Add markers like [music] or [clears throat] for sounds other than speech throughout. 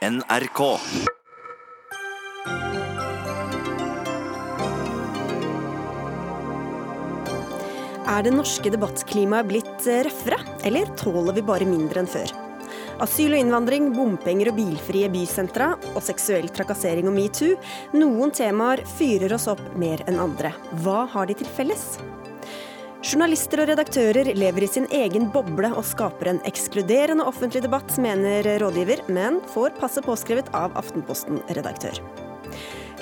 NRK. Er det norske debattklimaet blitt eh, røffere, eller tåler vi bare mindre enn før? Asyl og innvandring, bompenger og bilfrie bysentra, og seksuell trakassering og metoo. Noen temaer fyrer oss opp mer enn andre. Hva har de til felles? Journalister og redaktører lever i sin egen boble og skaper en ekskluderende offentlig debatt, mener rådgiver, men får passe påskrevet av Aftenposten-redaktør.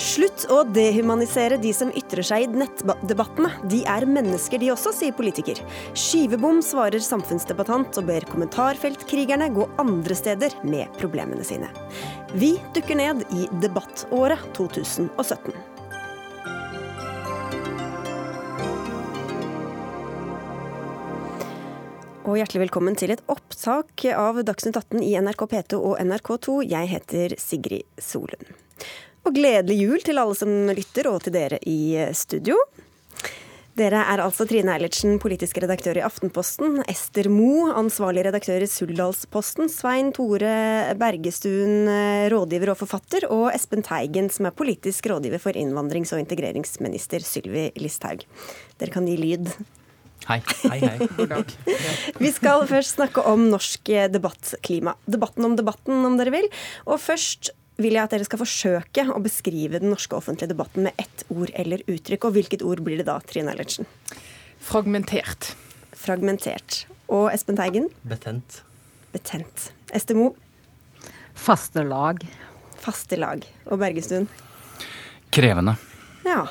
Slutt å dehumanisere de som ytrer seg i nettdebattene. De er mennesker de også, sier politiker. Skivebom, svarer samfunnsdebattant og ber kommentarfeltkrigerne gå andre steder med problemene sine. Vi dukker ned i debattåret 2017. Og hjertelig velkommen til et opptak av Dagsnytt 18 i NRK P2 og NRK2. Jeg heter Sigrid Solund. Og gledelig jul til alle som lytter, og til dere i studio. Dere er altså Trine Eilertsen, politisk redaktør i Aftenposten, Ester Mo, ansvarlig redaktør i Suldalsposten, Svein Tore Bergestuen, rådgiver og forfatter, og Espen Teigen, som er politisk rådgiver for innvandrings- og integreringsminister Sylvi Listhaug. Dere kan gi lyd. Hei. Hei, hei. [laughs] God dag. Vi skal først snakke om norsk debattklima. Debatten om debatten, om dere vil. Og først vil jeg at dere skal forsøke å beskrive den norske offentlige debatten med ett ord eller uttrykk. Og hvilket ord blir det da, Trine Eilertsen? Fragmentert. Fragmentert. Og Espen Teigen? Betent. Betent. Ester Mo? Faste lag. Faste lag. Og Bergestuen? Krevende. Ja.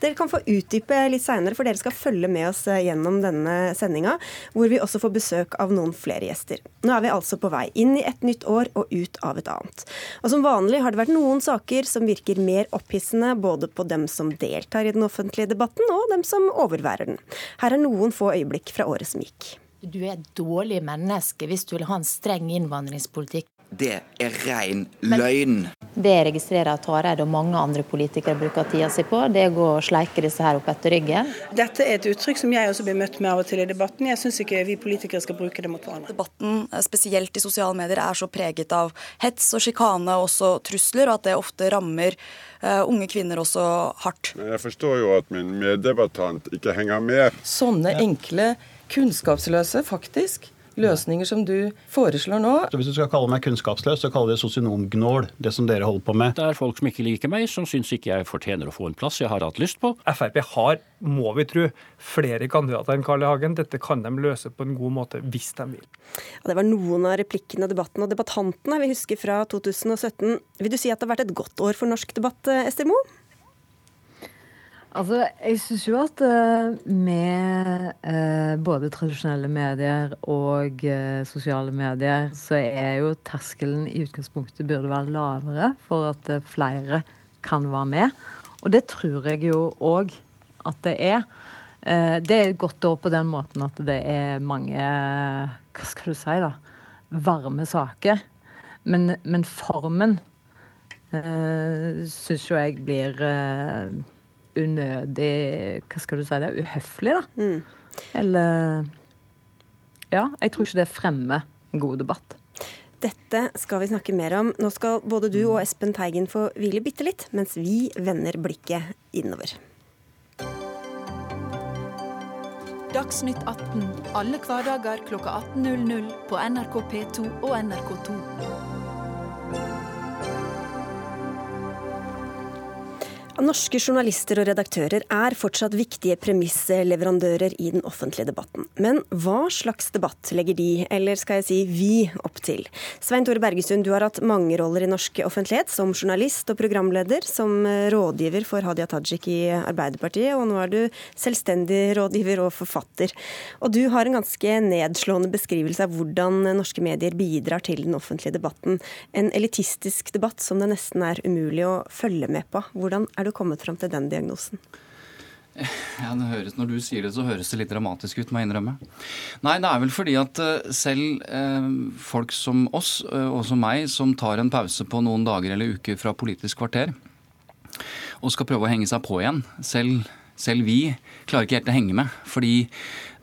Dere kan få utdype litt seinere, for dere skal følge med oss gjennom denne sendinga, hvor vi også får besøk av noen flere gjester. Nå er vi altså på vei inn i et nytt år og ut av et annet. Og Som vanlig har det vært noen saker som virker mer opphissende både på dem som deltar i den offentlige debatten, og dem som overværer den. Her er noen få øyeblikk fra året som gikk. Du er et dårlig menneske hvis du vil ha en streng innvandringspolitikk. Det er rein løgn. Det jeg registrerer at Hareide og mange andre politikere bruker tida si på, det er å gå og sleike disse her opp etter ryggen. Dette er et uttrykk som jeg også blir møtt med av og til i debatten. Jeg syns ikke vi politikere skal bruke det mot hverandre. Debatten, spesielt i sosiale medier, er så preget av hets og sjikane og også trusler, og at det ofte rammer uh, unge kvinner også hardt. Men jeg forstår jo at min meddebattant ikke henger med. Sånne enkle, kunnskapsløse, faktisk, løsninger som du foreslår nå. Så hvis du skal kalle meg kunnskapsløs, så kaller det sosionomgnål, det som dere holder på med. Det er folk som ikke liker meg, som syns ikke jeg fortjener å få en plass jeg har hatt lyst på. Frp har, må vi tro, flere kandidater enn Carl I. Hagen. Dette kan de løse på en god måte hvis de vil. Ja, det var noen av replikkene og debatten og debattantene vi husker fra 2017. Vil du si at det har vært et godt år for norsk debatt, Ester Moe? Altså, jeg syns jo at uh, med uh, både tradisjonelle medier og uh, sosiale medier, så er jo terskelen i utgangspunktet burde være lavere for at flere kan være med. Og det tror jeg jo òg at det er. det er godt da på den måten at det er mange Hva skal du si, da? Varme saker. Men, men formen eh, syns jo jeg blir unødig Hva skal du si det? Uhøflig, da. Mm. Eller Ja, jeg tror ikke det fremmer en god debatt. Dette skal vi snakke mer om. Nå skal både du og Espen Teigen få hvile bitte litt, mens vi vender blikket innover. Dagsnytt 18 alle hverdager klokka 18.00 på NRK P2 og NRK2. Norske journalister og redaktører er fortsatt viktige premissleverandører i den offentlige debatten. Men hva slags debatt legger de, eller skal jeg si vi, opp til? Svein Tore Bergestuen, du har hatt mange roller i norsk offentlighet, som journalist og programleder, som rådgiver for Hadia Tajik i Arbeiderpartiet, og nå er du selvstendig rådgiver og forfatter. Og du har en ganske nedslående beskrivelse av hvordan norske medier bidrar til den offentlige debatten. En elitistisk debatt som det nesten er umulig å følge med på. Hvordan er du kommet fram til den diagnosen? Ja, høres, Når du sier det, så høres det litt dramatisk ut, må jeg innrømme. Nei, det er vel fordi at selv eh, folk som oss, og som meg, som tar en pause på noen dager eller uker fra Politisk kvarter, og skal prøve å henge seg på igjen, selv selv vi klarer ikke helt å henge med. Fordi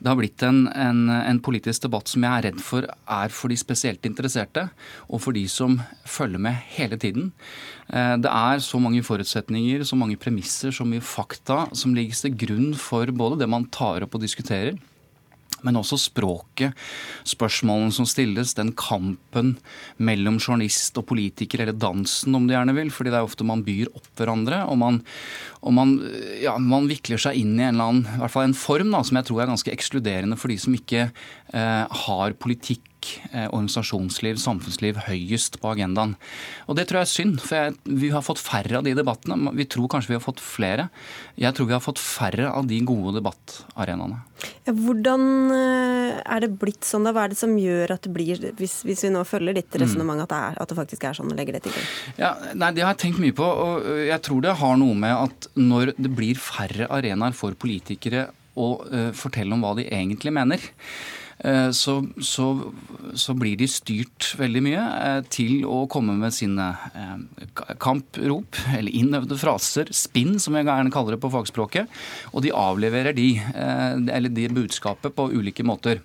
det har blitt en, en, en, politisk debatt som jeg er redd for er for de spesielt interesserte, og for de som følger med hele tiden. Eh, det er så mange forutsetninger, så mange premisser, så mye fakta som ligger til grunn for både det man tar opp og diskuterer, men også språket, spørsmålene som stilles, den kampen mellom journalist og politiker, eller dansen om du gjerne vil, fordi det er ofte man byr opp hverandre. Og man, og man, ja, man vikler seg inn i en eller annen, i hvert fall en form da, som jeg tror er ganske ekskluderende for de som ikke eh, har politikk eh, organisasjonsliv, samfunnsliv høyest på agendaen. Og Det tror jeg er synd, for jeg, vi har fått færre av de debattene. Vi tror kanskje vi har fått flere. Jeg tror vi har fått færre av de gode debattarenaene. Ja, hvordan eh, er det blitt sånn? da? Hva er det som gjør at det blir, hvis, hvis vi nå følger ditt resonnement, at, at, det faktisk er sånn og legger det til grunn? Ja, nei, Det har jeg tenkt mye på. og Jeg tror det har noe med at når det blir færre arenaer for politikere å uh, fortelle om hva de egentlig mener, så, så, så, blir de styrt veldig mye eh, til å komme med sine eh, kamprop, eller innøvde fraser, spinn, som jeg gjerne kaller det på fagspråket. Og de avleverer de, eller de budskapet på ulike måter.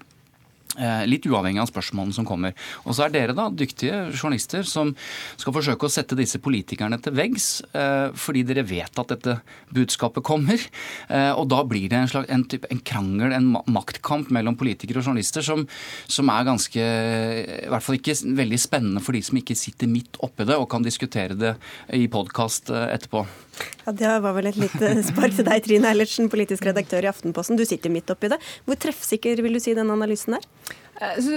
Eh, litt uavhengig av spørsmålene som kommer. Og så er dere da dyktige journalister som skal forsøke å sette disse politikerne til veggs, eh, fordi dere vet at dette budskapet kommer. Eh, og da blir det en, slags, en, type, en krangel, en maktkamp mellom politikere og journalister som, som, er ganske I hvert fall ikke veldig spennende for de som ikke sitter midt oppi det og kan diskutere det i podkast etterpå. Ja, Det var vel et lite [laughs] spark til deg, Trine Eilertsen, politisk redaktør i Aftenposten. Du sitter midt oppi det. Hvor treffsikker vil du si den analysen er?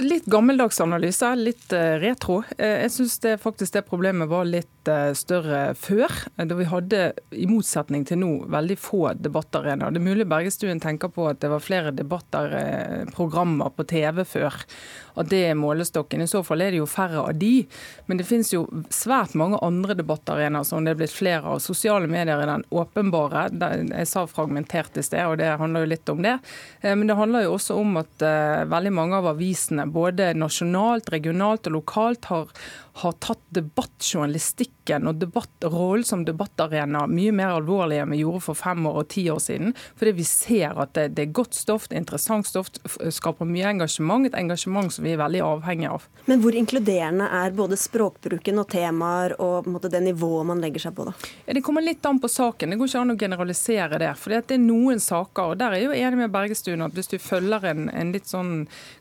Litt gammeldags analyse, litt eh, retro. Eh, jeg syns faktisk det problemet var litt eh, større før. Da vi hadde, i motsetning til nå, veldig få debattarenaer. Det er mulig Bergestuen tenker på at det var flere debatter, programmer på TV før. At det er målestokken. I så fall er det jo færre av de. Men det finnes jo svært mange andre debattarenaer som det er blitt flere av. Sosiale medier er den åpenbare. Jeg sa fragmentert i sted, og det handler jo litt om det. Men det handler jo også om at veldig mange av avisene, både nasjonalt, regionalt og lokalt, har, har tatt debattjournalistikken og debattrollen som debattarena mye mer alvorlig enn vi gjorde for fem år og ti år siden. Fordi vi ser at det, det er godt stoff, det er interessant stoff, skaper mye engasjement. Et engasjement som vi er veldig avhengig av. Men hvor inkluderende er både språkbruken og temaer og måte, det nivået man legger seg på, da? Ja, det kommer litt an på saken. Det går ikke an å generalisere det. For det er noen saker, og der er jeg jo enig med Bergestuen, at hvis du følger en, en litt sånn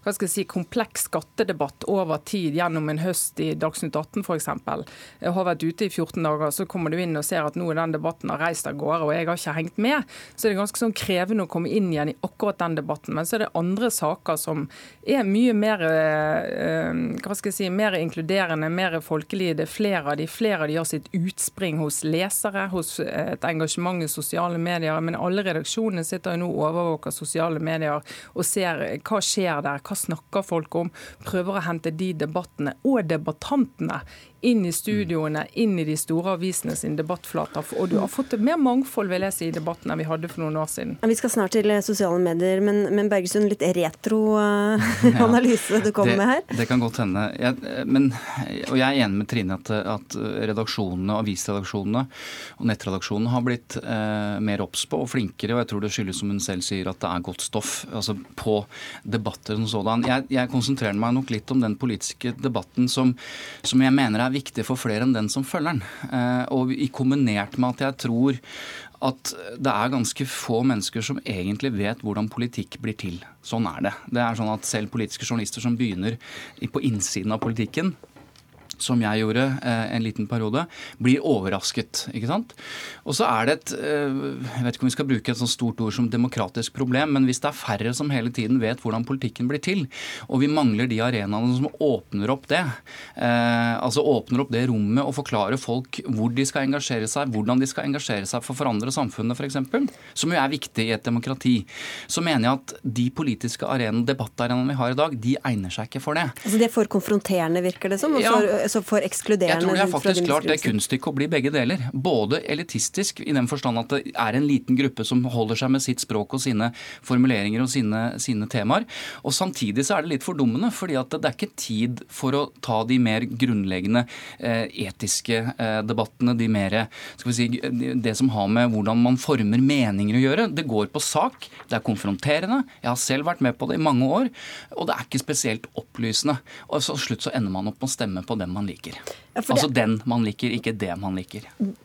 hva skal jeg si, kompleks skattedebatt over tid gjennom en høst i Dagsnytt Dagsnytt 18 f.eks. har vært ute i 14 dager, så kommer du inn og ser at nå er den debatten har reist av gårde, og jeg har ikke hengt med. Så det er ganske sånn krevende å komme inn igjen i akkurat den debatten. Men så er det andre saker som er mye mer eh, hva skal jeg si, mer inkluderende, mer folkelige. Det er flere av de. Flere av de har sitt utspring hos lesere, hos et engasjement i sosiale medier. Men alle redaksjonene sitter jo nå og overvåker sosiale medier og ser hva skjer der, hva snakker folk om. Prøver å hente de debattene og debattantene debattantene inn i studioene, inn i de store avisene sine debattflater. Og du har fått mer mangfold vil jeg si, i debatten enn vi hadde for noen år siden. Vi skal snart til eh, sosiale medier, men, men Bergestuen, litt retro uh, [laughs] [laughs] analyse ja, du kommer med her? Det kan godt hende. Jeg, men, og jeg er enig med Trine at, at redaksjonene, avisredaksjonene og nettredaksjonene har blitt eh, mer obs på og flinkere. Og jeg tror det skyldes, som hun selv sier, at det er godt stoff altså på debatter som sådan. Jeg, jeg konsentrerer meg nok litt om den politiske debatten som, som jeg mener er er viktig for flere enn den som følger den. Eh, og i kombinert med at jeg tror at det er ganske få mennesker som egentlig vet hvordan politikk blir til. Sånn er det. Det er sånn at Selv politiske journalister som begynner på innsiden av politikken, som jeg gjorde eh, en liten periode, blir overrasket. ikke sant? Og så er det et eh, Jeg vet ikke om vi skal bruke et så stort ord som demokratisk problem, men hvis det er færre som hele tiden vet hvordan politikken blir til, og vi mangler de arenaene som åpner opp det, eh, altså åpner opp det rommet og forklarer folk hvor de skal engasjere seg, hvordan de skal engasjere seg for å forandre samfunnet f.eks., som jo er viktig i et demokrati, så mener jeg at de politiske arenaene, debattarenaene vi har i dag, de egner seg ikke for det. Altså Det er for konfronterende, virker det som? Og ja, altså for ekskluderende. Jeg tror det er faktisk klart det kunststykket å bli begge deler. Både elitistisk i den forstand at det er en liten gruppe som holder seg med sitt språk og sine formuleringer og sine, sine temaer. Og samtidig så er det litt fordummende, fordi at det er ikke tid for å ta de mer grunnleggende eh, etiske eh, debattene, de mer skal vi si, det som har med hvordan man former meninger å gjøre. Det går på sak, det er konfronterende. Jeg har selv vært med på det i mange år, og det er ikke spesielt opplysende. Og så slutt så ender man opp med å stemme på den man liker. Ja, altså det- den man liker, ikke det man liker.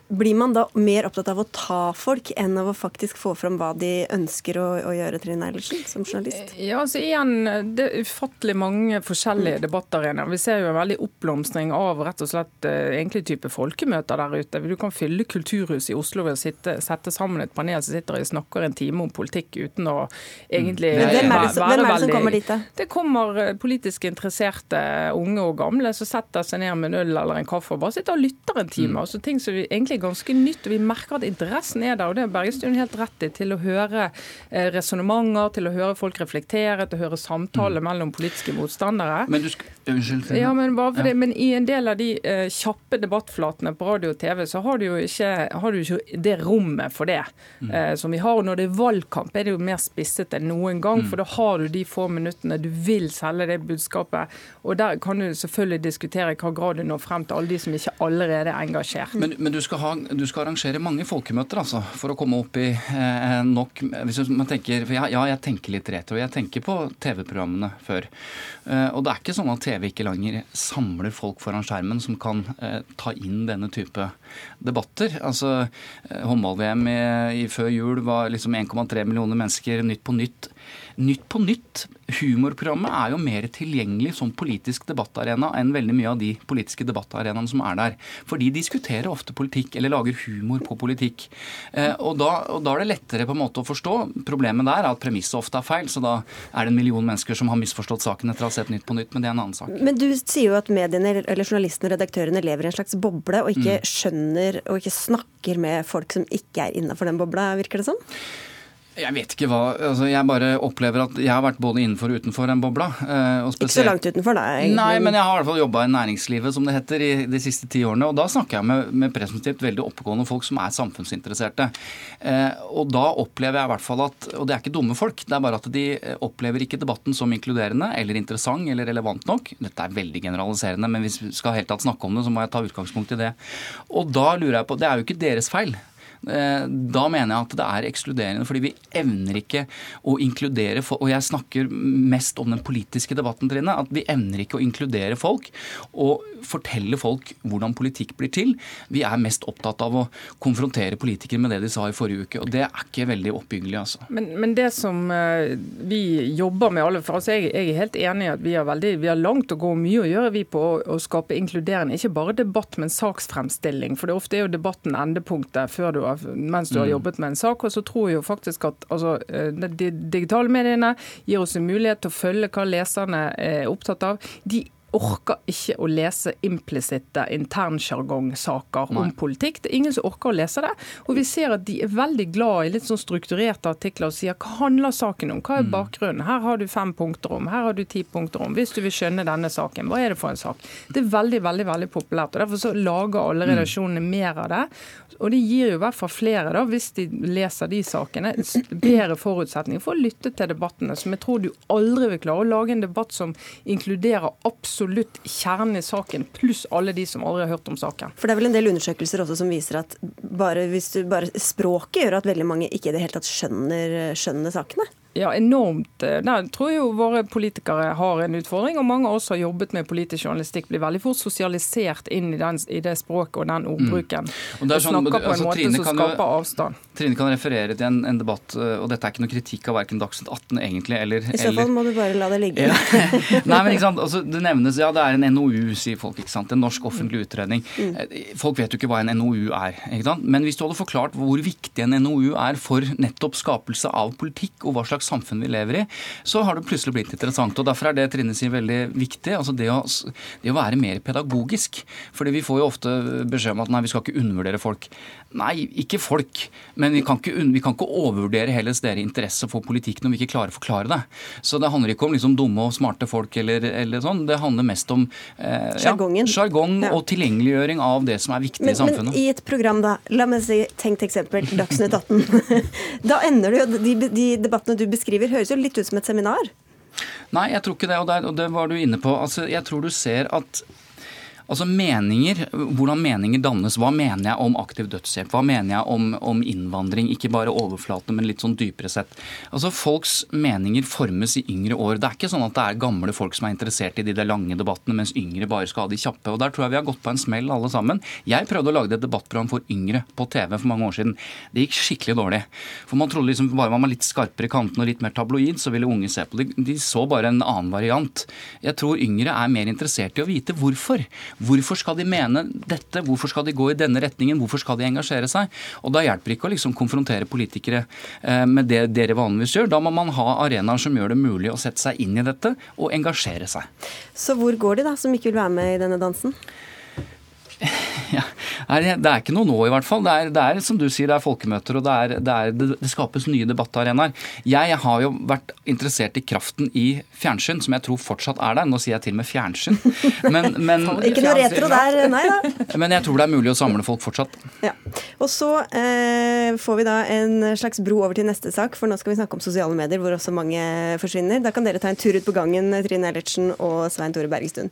Blir man da mer opptatt av å ta folk enn av å faktisk få fram hva de ønsker å, å gjøre, Trine Eilertsen, som journalist? Ja, altså igjen, Det er ufattelig mange forskjellige debattarenaer. Vi ser jo en veldig oppblomstring av rett og slett eh, egentlig type folkemøter der ute. Du kan fylle kulturhuset i Oslo ved å sitte, sette sammen et panel som sitter og snakker en time om politikk uten å egentlig Men hvem er det som- hvem er det som kommer dit, da? Det kommer eh, politisk interesserte unge og gamle som setter seg ned med en øl eller en kaffe og bare sitter og lytter en time. Altså ting som egentlig er ganske nytt. og Vi merker at interessen er der. og Det er Bergestuen helt rett i. Til å høre eh, resonnementer, til å høre folk reflektere, til å høre samtaler mellom politiske motstandere. Men du skal... Unnskyld. Ja, men, Ja. det, men i en del av de eh, kjappe debattflatene på radio og TV, så har du jo ikke, har du ikke det rommet for det Mm. eh, som vi har. Og når det er valgkamp, er det jo mer spisset enn noen gang. Mm. For da har du de få minuttene du vil selge det budskapet. Og der kan du selvfølgelig diskutere i hva grad du når frem til alle de som ikke allerede er engasjert. Men, men du, skal ha, du skal arrangere mange folkemøter altså, for å komme opp i eh, nok hvis man tenker, for ja, ja, jeg tenker litt retro. Jeg tenker på TV-programmene før. Eh, og det er ikke sånn at TV ikke lenger samler folk foran skjermen som kan eh, ta inn denne type debatter. Altså, eh, Håndball-VM i, før jul var liksom 1,3 millioner mennesker. Nytt på nytt. Nytt på nytt. Humorprogrammet er jo mer tilgjengelig som politisk debattarena enn veldig mye av de politiske debattarenaene som er der. For de diskuterer ofte politikk, eller lager humor på politikk. Eh, og, da, og da er det lettere på en måte å forstå. Problemet der er at premisset ofte er feil, så da er det en million mennesker som har misforstått saken etter å ha sett Nytt på nytt, men det er en annen sak. Men du sier jo at mediene, eller journalistene og redaktørene lever i en slags boble, og ikke Mm. skjønner og ikke snakker med folk som ikke er innafor den bobla, virker det som? Jeg vet ikke hva altså Jeg bare opplever at jeg har vært både innenfor og utenfor den bobla. eh, og Ikke så langt utenfor, egentlig. Nei, men jeg har i hvert fall jobba i næringslivet, som det heter, i de siste ti årene. Og da snakker jeg med, med presumptivt veldig oppegående folk som er samfunnsinteresserte. Eh, og da opplever jeg i hvert fall at Og det er ikke dumme folk, det er bare at de eh, opplever ikke debatten som inkluderende eller interessant eller relevant nok. Dette er veldig generaliserende, men hvis vi skal helt tatt snakke om det, så må jeg ta utgangspunkt i det. Og da lurer jeg på Det er jo ikke deres feil. Eh, Da mener jeg at det er ekskluderende, fordi vi evner ikke å inkludere folk. Og jeg snakker mest om den politiske debatten, Trine. At vi evner ikke å inkludere folk og fortelle folk hvordan politikk blir til. Vi er mest opptatt av å konfrontere politikere med det de sa i forrige uke. Og det er ikke veldig oppbyggelig, altså. Men, men det som eh, vi jobber med alle for altså jeg, jeg er helt enig i at vi har, veldig, vi har langt å gå mye å gjøre vi på å, å skape inkluderende, ikke bare debatt, men saksfremstilling. For det ofte er jo debatten endepunktet før du har, mens du har Mm. jobbet med en sak. Og så tror jeg jo faktisk at altså, eh, de digitale mediene gir oss en mulighet til å følge hva leserne er opptatt av. De orker ikke å lese implisitte internsjargongsaker om politikk. Det er ingen som orker å lese det. Og vi ser at de er veldig glad i litt sånn strukturerte artikler og sier hva handler saken om, hva er bakgrunnen? Her har du fem punkter om, her har du ti punkter om. Hvis du vil skjønne denne saken, hva er det for en sak? Det er veldig, veldig veldig populært. og Derfor så lager alle redaksjonene mer av det. Og det gir jo i hvert fall flere, da, hvis de leser de sakene, bedre forutsetninger for å lytte til debattene. Som jeg tror du aldri vil klare å lage en debatt som inkluderer absolutt kjernen i saken, pluss alle de som aldri har hørt om saken. For det er vel en del undersøkelser også som viser at bare, bare språket gjør at veldig mange ikke i det hele tatt skjønner, skjønner sakene. Ja, enormt. Der tror jeg jo våre politikere har en utfordring, og mange av oss har jobbet med politisk journalistikk, blir veldig fort sosialisert inn i, den, i det språket og den ordbruken. Mm. Og det er sånn- snakker på en altså, måte Trine som skaper jo- avstand. Trine kan referere til en, en debatt, øh, og dette er ikke noe kritikk av verken Dagsnytt 18 egentlig, eller, I så fall må du bare la det ligge. [laughs] Nei, men ikke sant, altså, Det nevnes ja, det er en NOU, sier folk. ikke sant, En norsk offentlig utredning. Mm. Eh, Folk vet jo ikke hva en NOU er. ikke sant, Men hvis du hadde forklart hvor viktig en NOU er for nettopp skapelse av politikk, og hva slags samfunn vi lever i, så har det plutselig blitt interessant. og Derfor er det Trine sier veldig viktig. altså det å, det å være mer pedagogisk. Fordi vi får jo ofte beskjed om at nei, vi skal ikke undervurdere folk. Nei, ikke folk. Men vi kan ikke, vi kan ikke overvurdere heller deres interesse for politikk når vi ikke klarer å forklare det. Så det handler ikke om liksom dumme og smarte folk eller, eller sånn. Det handler mest om eh, Jargongen. ja, Ja. og tilgjengeliggjøring av det som er viktig Men, i samfunnet. men i et program, da, la meg si tenkt eksempel, Dagsnytt 18. [laughs] da ender det jo de, de debattene du beskriver, høres jo litt ut som et seminar. Nei, jeg tror ikke det, og, der, og det var du inne på. Altså, jeg tror du ser at Altså meninger, Hvordan meninger dannes. Hva mener jeg om aktiv dødshjelp? Hva mener jeg om, om innvandring? Ikke bare overflate, men litt sånn dypere sett. Altså Folks meninger formes i yngre år. Det er ikke sånn at det er gamle folk som er interessert i de der lange debattene, mens yngre bare skal ha de kjappe. og Der tror jeg vi har gått på en smell alle sammen. Jeg prøvde å lage et debattprogram for yngre på TV for mange år siden. Det gikk skikkelig dårlig. For man trodde liksom bare man var litt skarpere i kantene og litt mer tabloid, så ville unge se på det. De så bare en annen variant. Jeg tror yngre er mer interessert i å vite hvorfor. Hvorfor skal de mene dette? Hvorfor skal de gå i denne retningen? Hvorfor skal de engasjere seg? Og Da hjelper det ikke å liksom konfrontere politikere eh, med det dere vanligvis gjør. Da må man ha arenaer som gjør det mulig å sette seg inn i dette og engasjere seg. Så hvor går de, da, som ikke vil være med i denne dansen? [laughs] Ja, det er ikke noe nå, i hvert fall. Det er, det er som du sier, det er folkemøter, og det, er, det, er, det, skapes nye debattarenaer. Jeg har jo vært interessert i kraften i fjernsyn, som jeg tror fortsatt er der. Nå sier jeg til og med fjernsyn. [laughs] Men, men, Ikke noe retro der, nei da. [laughs] men jeg tror det er mulig å samle folk fortsatt. Ja. Og så eh, får vi da en slags bro over til neste sak, for nå skal vi snakke om sosiale medier, hvor også mange forsvinner. Da kan dere ta en tur ut på gangen, Trine Eilertsen og Svein Tore Bergestuen.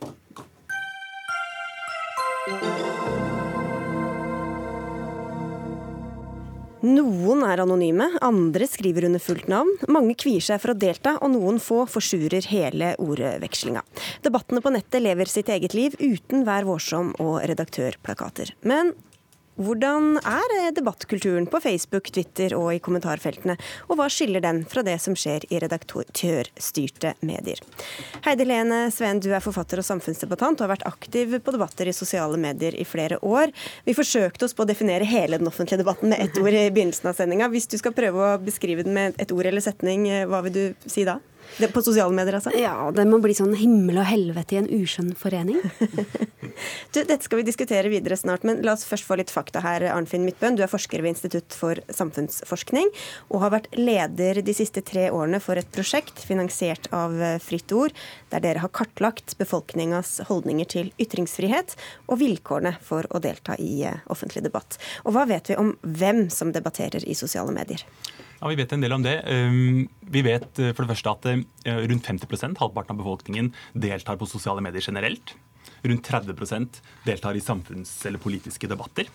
Noen er anonyme, andre skriver under fullt navn. Mange kvier seg for å delta, og noen få forsurer hele ordvekslinga. Debattene på nettet lever sitt eget liv uten Vær vårsom og redaktørplakater. Men hvordan er debattkulturen på Facebook, Twitter og i kommentarfeltene, og hva skiller den fra det som skjer i redaktørstyrte medier? Heidi Lene Sveen, du er forfatter og samfunnsdebattant og har vært aktiv på debatter i sosiale medier i flere år. Vi forsøkte oss på å definere hele den offentlige debatten med ett ord i begynnelsen av sendinga. Hvis du skal prøve å beskrive den med et ord eller setning, hva vil du si da? Det, på sosiale medier, altså? Ja, det må bli sånn himmel og helvete i en uskjønn forening. [laughs] Du, dette skal vi diskutere videre snart, men la oss først få litt fakta her. Arnfinn Midtbøen, du er forsker ved Institutt for samfunnsforskning, og har vært leder de siste tre årene for et prosjekt finansiert av Fritt Ord, der dere har kartlagt befolkningas holdninger til ytringsfrihet og vilkårene for å delta i eh, offentlig debatt. Og hva vet vi om hvem som debatterer i sosiale medier? Ja, Vi vet en del om det. Um, Vi vet uh, for det første at uh, rundt 50 halvparten av befolkningen, deltar på sosiale medier generelt. Rundt 30% deltar i samfunns- eller politiske debatter.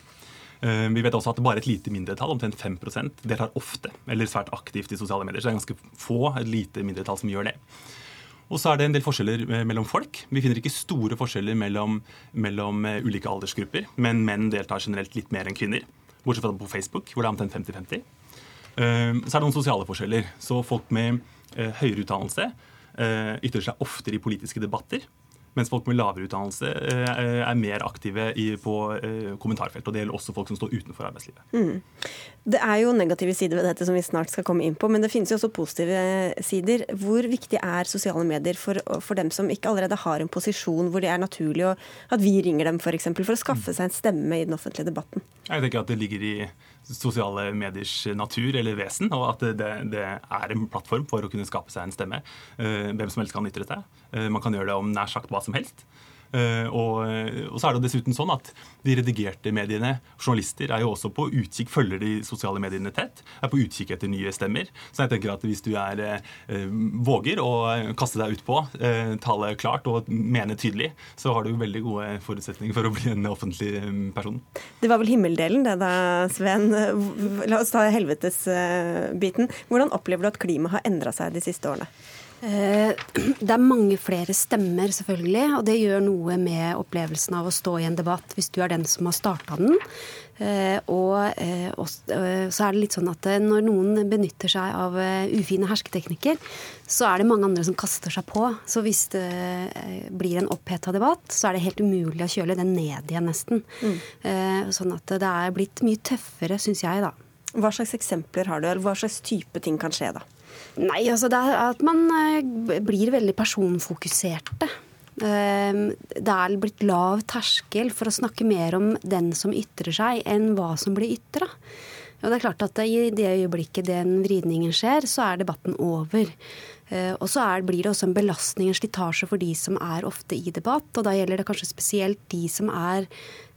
Um, Vi vet også at bare et lite mindretall, omtrent 5% deltar ofte eller svært aktivt i sosiale medier. Så det er ganske få, et lite mindretall som gjør det. Og så er det en del forskjeller eh, mellom folk. Vi finner ikke store forskjeller mellom, mellom eh, ulike aldersgrupper, men menn deltar generelt litt mer enn kvinner. Bortsett fra på Facebook, hvor det er omtrent 50-50. Eh, Så er det noen sosiale forskjeller. Så folk med eh, høyere utdannelse eh, ytrer seg oftere i politiske debatter. Mens folk med lavere utdannelse er mer aktive på kommentarfeltet, kommentarfelt. Og det gjelder også folk som står utenfor arbeidslivet. Mm. Det er jo negative sider ved dette som vi snart skal komme inn på, men det finnes jo også positive sider. Hvor viktig er sosiale medier for, for dem som ikke allerede har en posisjon hvor det er naturlig å, at vi ringer dem f.eks. For, eksempel, for å skaffe seg en stemme i den offentlige debatten? Jeg tenker at det ligger i sosiale mediers natur eller vesen, og at det, det er en plattform for å kunne skape seg en stemme. Eh, Hvem som helst kan ytre seg. Eh, Man kan gjøre det om nær sagt hva som helst. Eh, Og, og så er det dessuten sånn at de redigerte mediene, journalister, er jo også på utkikk, følger de sosiale mediene tett, er på utkikk etter nye stemmer. Så jeg tenker at hvis du er, eh, våger å kaste deg ut på, eh, tale klart og mene tydelig, så har du veldig gode forutsetninger for å bli en offentlig person. Det var vel himmeldelen det da, Sven. La oss ta helvetesbiten. Hvordan opplever du at klimaet har endra seg de siste årene? Eh, [clears throat] Det er mange flere stemmer, selvfølgelig, og det gjør noe med opplevelsen av å stå i en debatt hvis du er den som har starta den. Eh, Og, eh, og så er det litt sånn at når noen benytter seg av ufine hersketeknikker, så er det mange andre som kaster seg på. Så hvis det blir en oppheta debatt, så er det helt umulig å kjøle den ned igjen, nesten. Mm. Sånn at det er blitt mye tøffere, syns jeg, da. Hva slags eksempler har du, eller hva slags type ting kan skje da? Nei, altså det er at man eh, blir veldig personfokuserte. Eh, Det er blitt lav terskel for å snakke mer om den som ytrer seg, enn hva som blir ytra. Og det er klart at I det øyeblikket den vridningen skjer, så er debatten over. Eh, Og så er, blir det også en belastning, en slitasje for de som er ofte i debatt. Og da gjelder det kanskje spesielt de som er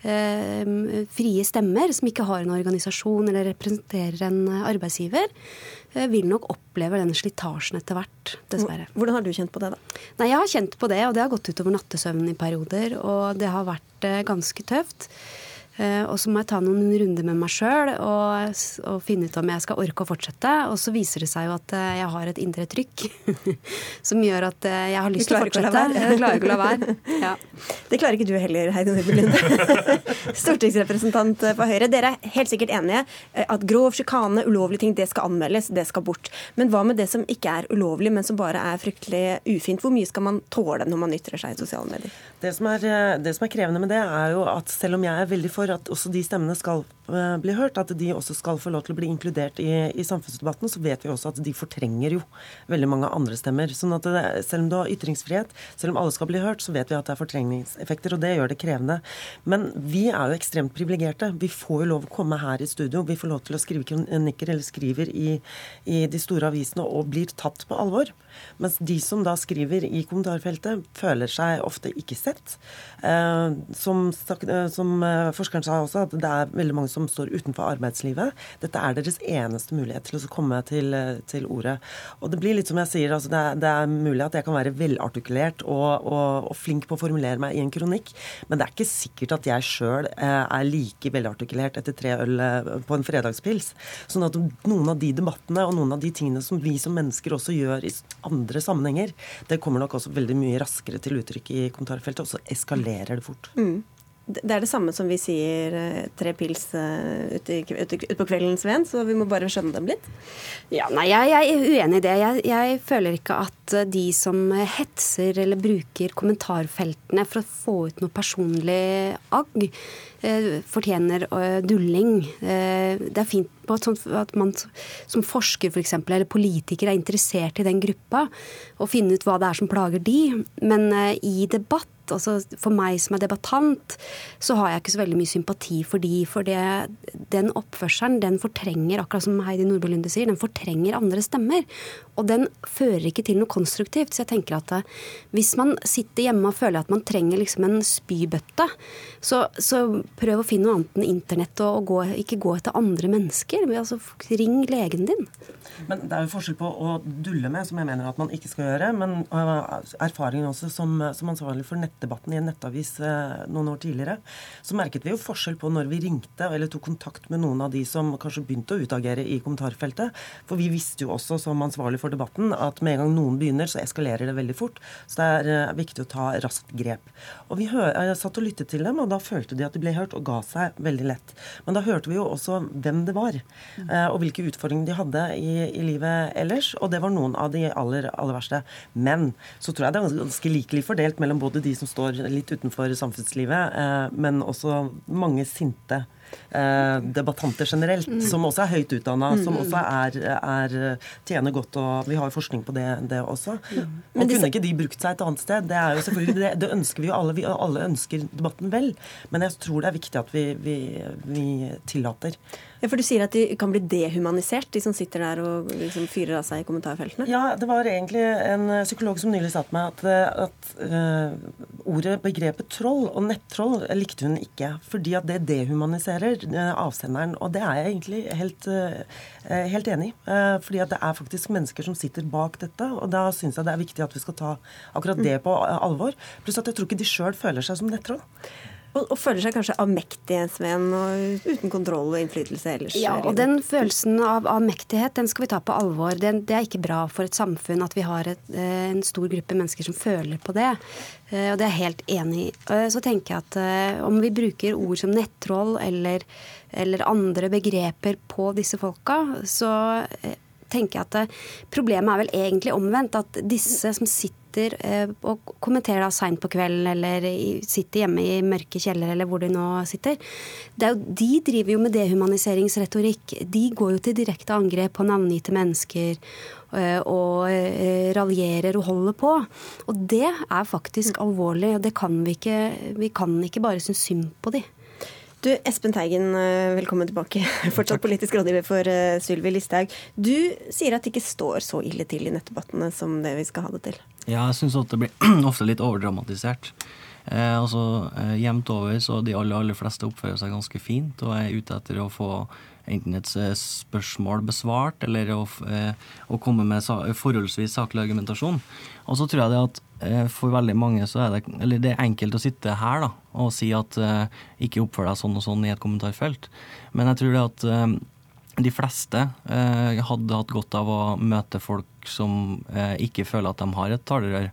eh, frie stemmer, som ikke har en organisasjon eller representerer en arbeidsgiver. Eh, Vil nok oppleve den slitasjen etter hvert, dessverre. Hvordan har du kjent på det, da? Nei, Jeg har kjent på det, og det har gått utover nattesøvnen i perioder. Og det har vært eh, ganske tøft. Eh, Og så må jeg ta noen runder med meg sjøl og, og finne ut om jeg skal orke å fortsette. Og så viser det seg jo at eh, jeg har et indre trykk [laughs] som gjør at eh, jeg har lyst til å fortsette. Jeg klarer ikke å la være. Ja. Det klarer ikke du heller, Heidi Nordby Lunde. [laughs] Stortingsrepresentant for Høyre. Dere er helt sikkert enige at grov sjikane, ulovlige ting, det skal anmeldes, det skal bort. Men hva med det som ikke er ulovlig, men som bare er fryktelig ufint? Hvor mye skal man tåle når man ytrer seg i sosiale medier? Det som, er, det som er krevende med det, er jo at selv om jeg er veldig for at også de stemmene skal eh, bli hørt, at de også skal få lov til å bli inkludert i, i samfunnsdebatten, så vet vi også at de fortrenger jo veldig mange andre stemmer. Sånn at det, selv om du har ytringsfrihet, selv om alle skal bli hørt, så vet vi at det er fortrengningseffekter, og det gjør det krevende. Men vi er jo ekstremt privilegerte. Vi får jo lov å komme her i studio, vi får lov til å skrive kronikker eller skriver i, i de store avisene og blir tatt på alvor. Mens de som da skriver i kommentarfeltet, føler seg ofte ikke sett. Eh, som, eh, som eh, forskeren sa også, at det er veldig mange som står utenfor arbeidslivet. Dette er deres eneste mulighet til å komme til, eh, til ordet. Og det blir litt som jeg sier, altså det, er, det er mulig at jeg kan være velartikulert og, og, og flink på å formulere meg i en kronikk, men det er ikke sikkert at jeg sjøl er like velartikulert etter tre øl eh, på en fredagspils. Sånn at noen av de debattene og noen av de tingene som vi som mennesker også gjør i andre sammenhenger, det kommer nok også veldig mye raskere til uttrykk i kommentarfeltet, og så eskalerer det fort. Mm. Det er det samme som vi sier eh, tre pils eh, ute, ute, på kvelden, Sven, så vi må bare skjønne dem litt. Ja, nei, jeg, jeg er uenig i det. Jeg, jeg føler ikke at eh, de som hetser eller bruker kommentarfeltene for å få ut noe personlig agg, fortjener eh, dulling. Eh, det er fint på at man som forsker for eksempel, eller politiker er interessert i den gruppa, og finne ut hva det er som plager de. Men eh, i debatt altså For meg som er debattant, så har jeg ikke så veldig mye sympati for de. For det, den oppførselen den fortrenger, akkurat som Heidi Nordby Lunde sier, den fortrenger andre stemmer. Og den fører ikke til noe konstruktivt. Så jeg tenker at eh, hvis man sitter hjemme og føler at man trenger liksom en spybøtte, så, så prøv å finne noe annet enn internett, og, gå, ikke gå etter andre mennesker. Altså, ring legen din. Men det er jo forskjell på å dulle med, som jeg mener at man ikke skal gjøre, men uh, erfaringen også som, som ansvarlig for nettdebatten i en nettavis uh, noen år tidligere, så merket vi jo forskjell på når vi ringte eller tok kontakt med noen av de som kanskje begynte å utagere i kommentarfeltet. For vi visste jo også som ansvarlig for debatten at med en gang noen begynner, så eskalerer det veldig fort. Så det er viktig å ta raskt grep. Og vi satt og lyttet til dem, og da følte de at de ble hørt, og ga seg veldig lett. Men da hørte vi jo også hvem det var, uh, og hvilke utfordringer de hadde i i livet ellers, og det var noen av de aller, aller verste. Men så tror jeg det er ganske likelig fordelt mellom både de som står litt utenfor samfunnslivet, eh, men også mange sinte eh, debattanter generelt, Mm. som også er høyt utdanna, Mm. som også er, er tjener godt, og vi har jo forskning på det, det også. Men Og disse- kunne ikke de brukt seg et annet sted? Det er jo selvfølgelig, det, det ønsker vi jo alle. Vi alle ønsker debatten vel. Men jeg tror det er viktig at vi, vi, vi tillater. Ja, for Du sier at de kan bli dehumanisert, de som sitter der og liksom fyrer av seg i kommentarfeltene? Ja, det var egentlig en eh, psykolog som nylig sa til meg at, eh, at uh, ordet, begrepet troll og nettroll likte hun ikke. Fordi at det dehumaniserer eh, avsenderen. Og det er jeg egentlig helt, eh, helt enig i. Eh, fordi at det er faktisk mennesker som sitter bak dette. Og da syns jeg det er viktig at vi skal ta akkurat det på eh, alvor. Pluss at jeg tror ikke de sjøl føler seg som nettroll. Og, og føler seg kanskje avmektige, Sven, og uten kontroll og innflytelse ellers? Ja, og den følelsen av, avmektighet den skal vi ta på alvor. Det, det er ikke bra for et samfunn at vi har et, eh, en stor gruppe mennesker som føler på det. Eh, Og det er jeg helt enig i. Eh, Så tenker jeg at om vi bruker ord som nettroll eller, eller andre begreper på disse folka, så tenker jeg at problemet er vel egentlig omvendt. At disse som sitter sitter eh, og kommenterer da seint på kvelden eller sitter hjemme i mørke kjeller eller hvor de nå sitter, jo, de driver jo med dehumaniseringsretorikk. De går jo til direkte angrep på navngitte mennesker eh, og raljerer og holder på. Og det er faktisk alvorlig. og det kan vi ikke, vi kan ikke bare synes synd på de. Du, Espen Teigen, eh, velkommen tilbake. [laughs] Fortsatt politisk rådgiver for uh, Sylvi Listhaug. Du sier at det ikke står så ille til i nettdebattene som det vi skal ha det til. Ja, jeg syns det blir [clears throat] ofte litt overdramatisert. Eh, altså, eh, Jevnt over så de aller, aller fleste oppfører seg ganske fint og er ute etter å få enten et eh, spørsmål besvart eller å, eh, å komme med forholdsvis saklig argumentasjon. Og så tror jeg det at eh, for veldig mange så er det, eller det er enkelt å sitte her da, og si at ikke oppfør deg sånn og sånn i et kommentarfelt. Men jeg tror det at de fleste hadde hatt godt av å møte folk som ikke føler at de har et talerør.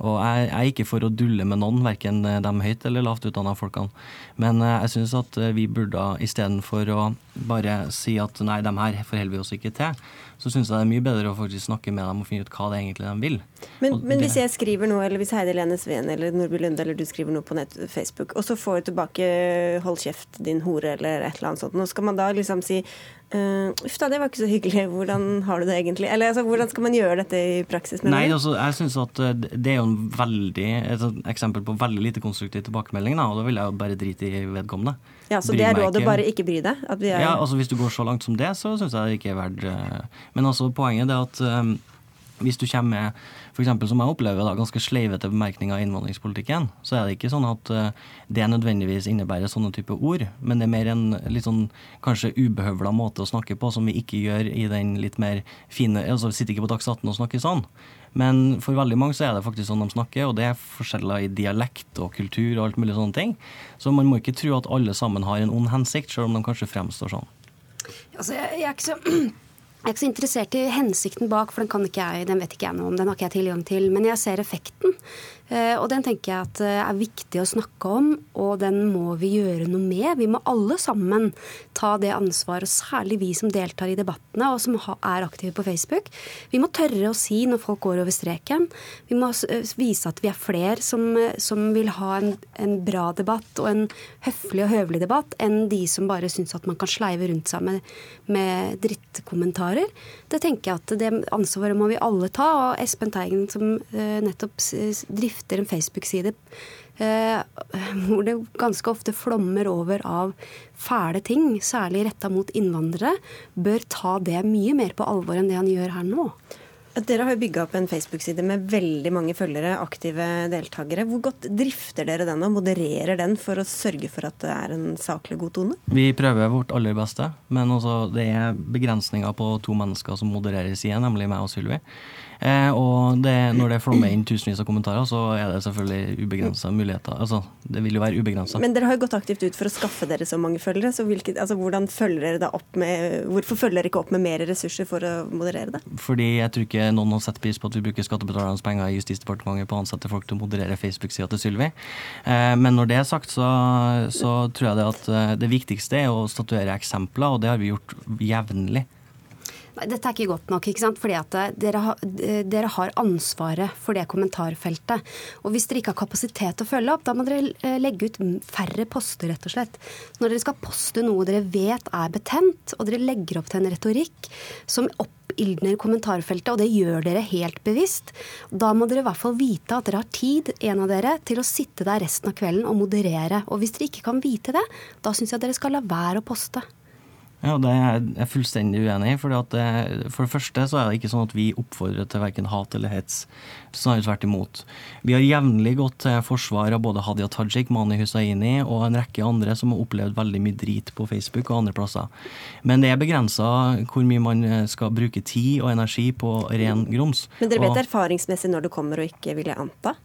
Og jeg, jeg, er ikke for å dulle med noen, verken de høyt eller lavt utdanna folkene. Men eh, jeg syns at vi burde istedenfor å bare si at nei, dem her forholder vi oss ikke til, så syns jeg det er mye bedre å faktisk snakke med dem og finne ut hva det egentlig de vil. Men, men hvis jeg skriver noe, eller hvis Heidi Lene Sveen eller Nordby Lunde eller du skriver noe på nett, Facebook, og så får du tilbake 'hold kjeft, din hore' eller et eller annet sånt, nå skal man da liksom si Uh, uff da, det var ikke så hyggelig. Hvordan har du det egentlig? Eller altså, Hvordan skal man gjøre dette i praksis? Nei, altså, jeg synes at eh, Det er jo en veldig, et eksempel på veldig lite konstruktiv tilbakemelding. Da, og da vil jeg jo bare drite i vedkommende. Ja, Så det er rådet, bare ikke bry deg? Er... Ja, altså Hvis du går så langt som det, så syns jeg det ikke er verdt uh, Men altså, poenget er at um, hvis du kommer med f.eks. som jeg opplever da, ganske sleivete bemerkninger i innvandringspolitikken, så er det ikke sånn at uh, det nødvendigvis innebærer sånne type ord, men det er mer en litt sånn kanskje ubehøvla måte å snakke på som vi ikke gjør i den litt mer fine altså Sitter ikke på Dags 18 og snakker sånn. Men for veldig mange så er det faktisk sånn de snakker, og det er forskjeller i dialekt og kultur og alt mulig sånne ting. Så man må ikke tro at alle sammen har en ond hensikt, selv om de kanskje fremstår sånn. Altså, jeg, jeg er ikke så [clears throat] jeg er ikke så interessert i hensikten bak, for den, jeg, den, vet ikke jeg noe om. Den har ikke jeg tilgang til. Men jeg ser effekten. Eh, og den tenker jeg at eh, er viktig å snakke om, og den må vi gjøre noe med. Vi må alle sammen ta det ansvaret, og særlig vi som deltar i debattene og som er aktive på Facebook. Vi må tørre å si når folk går over streken. Vi må eh, vise at vi er flere som, som vil ha en, en, bra debatt og en høflig og høvelig debatt, enn de som bare syns at man kan sleive rundt seg med, med drittkommentarer. Det tenker jeg at det ansvaret må vi alle ta. Og Espen Teigen som nettopp drifter drifter en Facebook-side eh, hvor det ganske ofte flommer over av fæle ting, særlig retta mot innvandrere, bør ta det mye mer på alvor enn det han gjør her nå. Dere har jo bygga opp en Facebook-side med veldig mange følgere, aktive deltakere. Hvor godt drifter dere den og modererer den for å sørge for at det er en saklig god tone? Vi prøver vårt aller beste, men også det er begrensninger på to mennesker som modererer siden, nemlig meg og Sylvi. Eh, og det, når det flommer inn tusenvis av kommentarer, så er det selvfølgelig ubegrensa muligheter. Altså, det vil jo være ubegrensa. Men dere har jo gått aktivt ut for å skaffe dere så mange følgere. så hvilket, altså, følger dere da opp med, Hvorfor følger dere ikke opp med mer ressurser for å moderere det? Fordi jeg tror ikke noen har sett pris på at vi bruker skattebetalernes penger i Justisdepartementet på å ansette folk til å moderere Facebook-sida til Sylvi. Eh, men når det er sagt, så, så tror jeg det at eh, det viktigste er å statuere eksempler, og det har vi gjort jevnlig. Dette er ikke godt nok. ikke sant? Fordi at eh, dere har, eh, dere har, ansvaret for det kommentarfeltet. Og hvis dere ikke har kapasitet til å følge opp, da må dere eh, legge ut færre poster, rett og slett. Når dere skal poste noe dere vet er betent, og dere legger opp til en retorikk som oppildner kommentarfeltet, og det gjør dere helt bevisst, da må dere i hvert fall vite at dere har tid, en av dere, til å sitte der resten av kvelden og moderere. Og hvis dere ikke kan vite det, da syns jeg dere skal la være å poste. Ja, Det er jeg fullstendig uenig i. For det, første så er det ikke sånn at vi oppfordrer til verken hat eller hets. Snarere tvert imot. Vi har jevnlig gått til forsvar av både Hadia Tajik, Mani Hussaini og en rekke andre som har opplevd veldig mye drit på Facebook og andre plasser. Men det er begrensa hvor mye man skal bruke tid og energi på ren grums. Men dere vet og, erfaringsmessig når det kommer og ikke, vil jeg anta?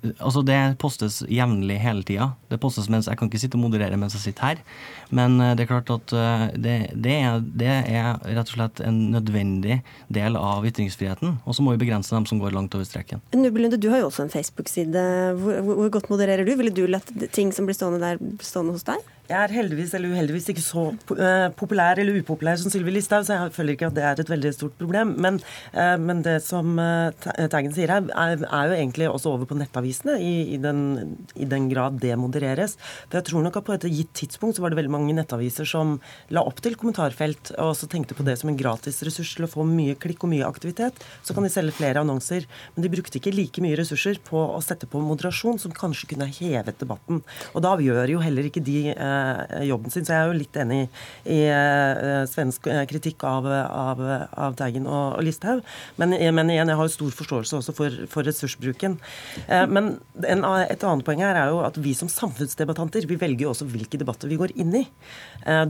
Altså Det postes jevnlig hele tida. Det postes mens Jeg kan ikke sitte og moderere mens jeg sitter her. Men eh, det er klart at eh, det, det, er, det er, rett og slett en nødvendig del av ytringsfriheten. Og så må vi begrense dem som går langt over streken. Nubelunde, du har jo også en Facebook-side. Hvor, hvor, godt modererer du? Ville du latt ting som blir stående der, stående hos deg? Jeg er heldigvis eller uheldigvis ikke så uh, populær eller upopulær som Sylvi Listhaug, så jeg føler ikke at det er et veldig stort problem. Men, uh, men det som uh, Teigen sier her, er, er, jo egentlig også over på nettavisene, i, i, den, i, den, grad det modereres. For jeg tror nok at på et gitt tidspunkt så var det veldig mange nettaviser som la opp til kommentarfelt, og også tenkte på det som en gratis ressurs til å få mye klikk og mye aktivitet. Så kan de selge flere annonser. Men de brukte ikke like mye ressurser på å sette på moderasjon, som kanskje kunne hevet debatten. Og da gjør jo heller ikke de Eh, jobben sin. Så jeg er jo litt enig i eh, svensk eh, kritikk av, av, av Teigen og, og Listhaug. Men, men, igjen, jeg har jo stor forståelse også for, for ressursbruken. Men en, et annet poeng her er jo at vi som samfunnsdebattanter vi velger jo også hvilke debatter vi går inn i.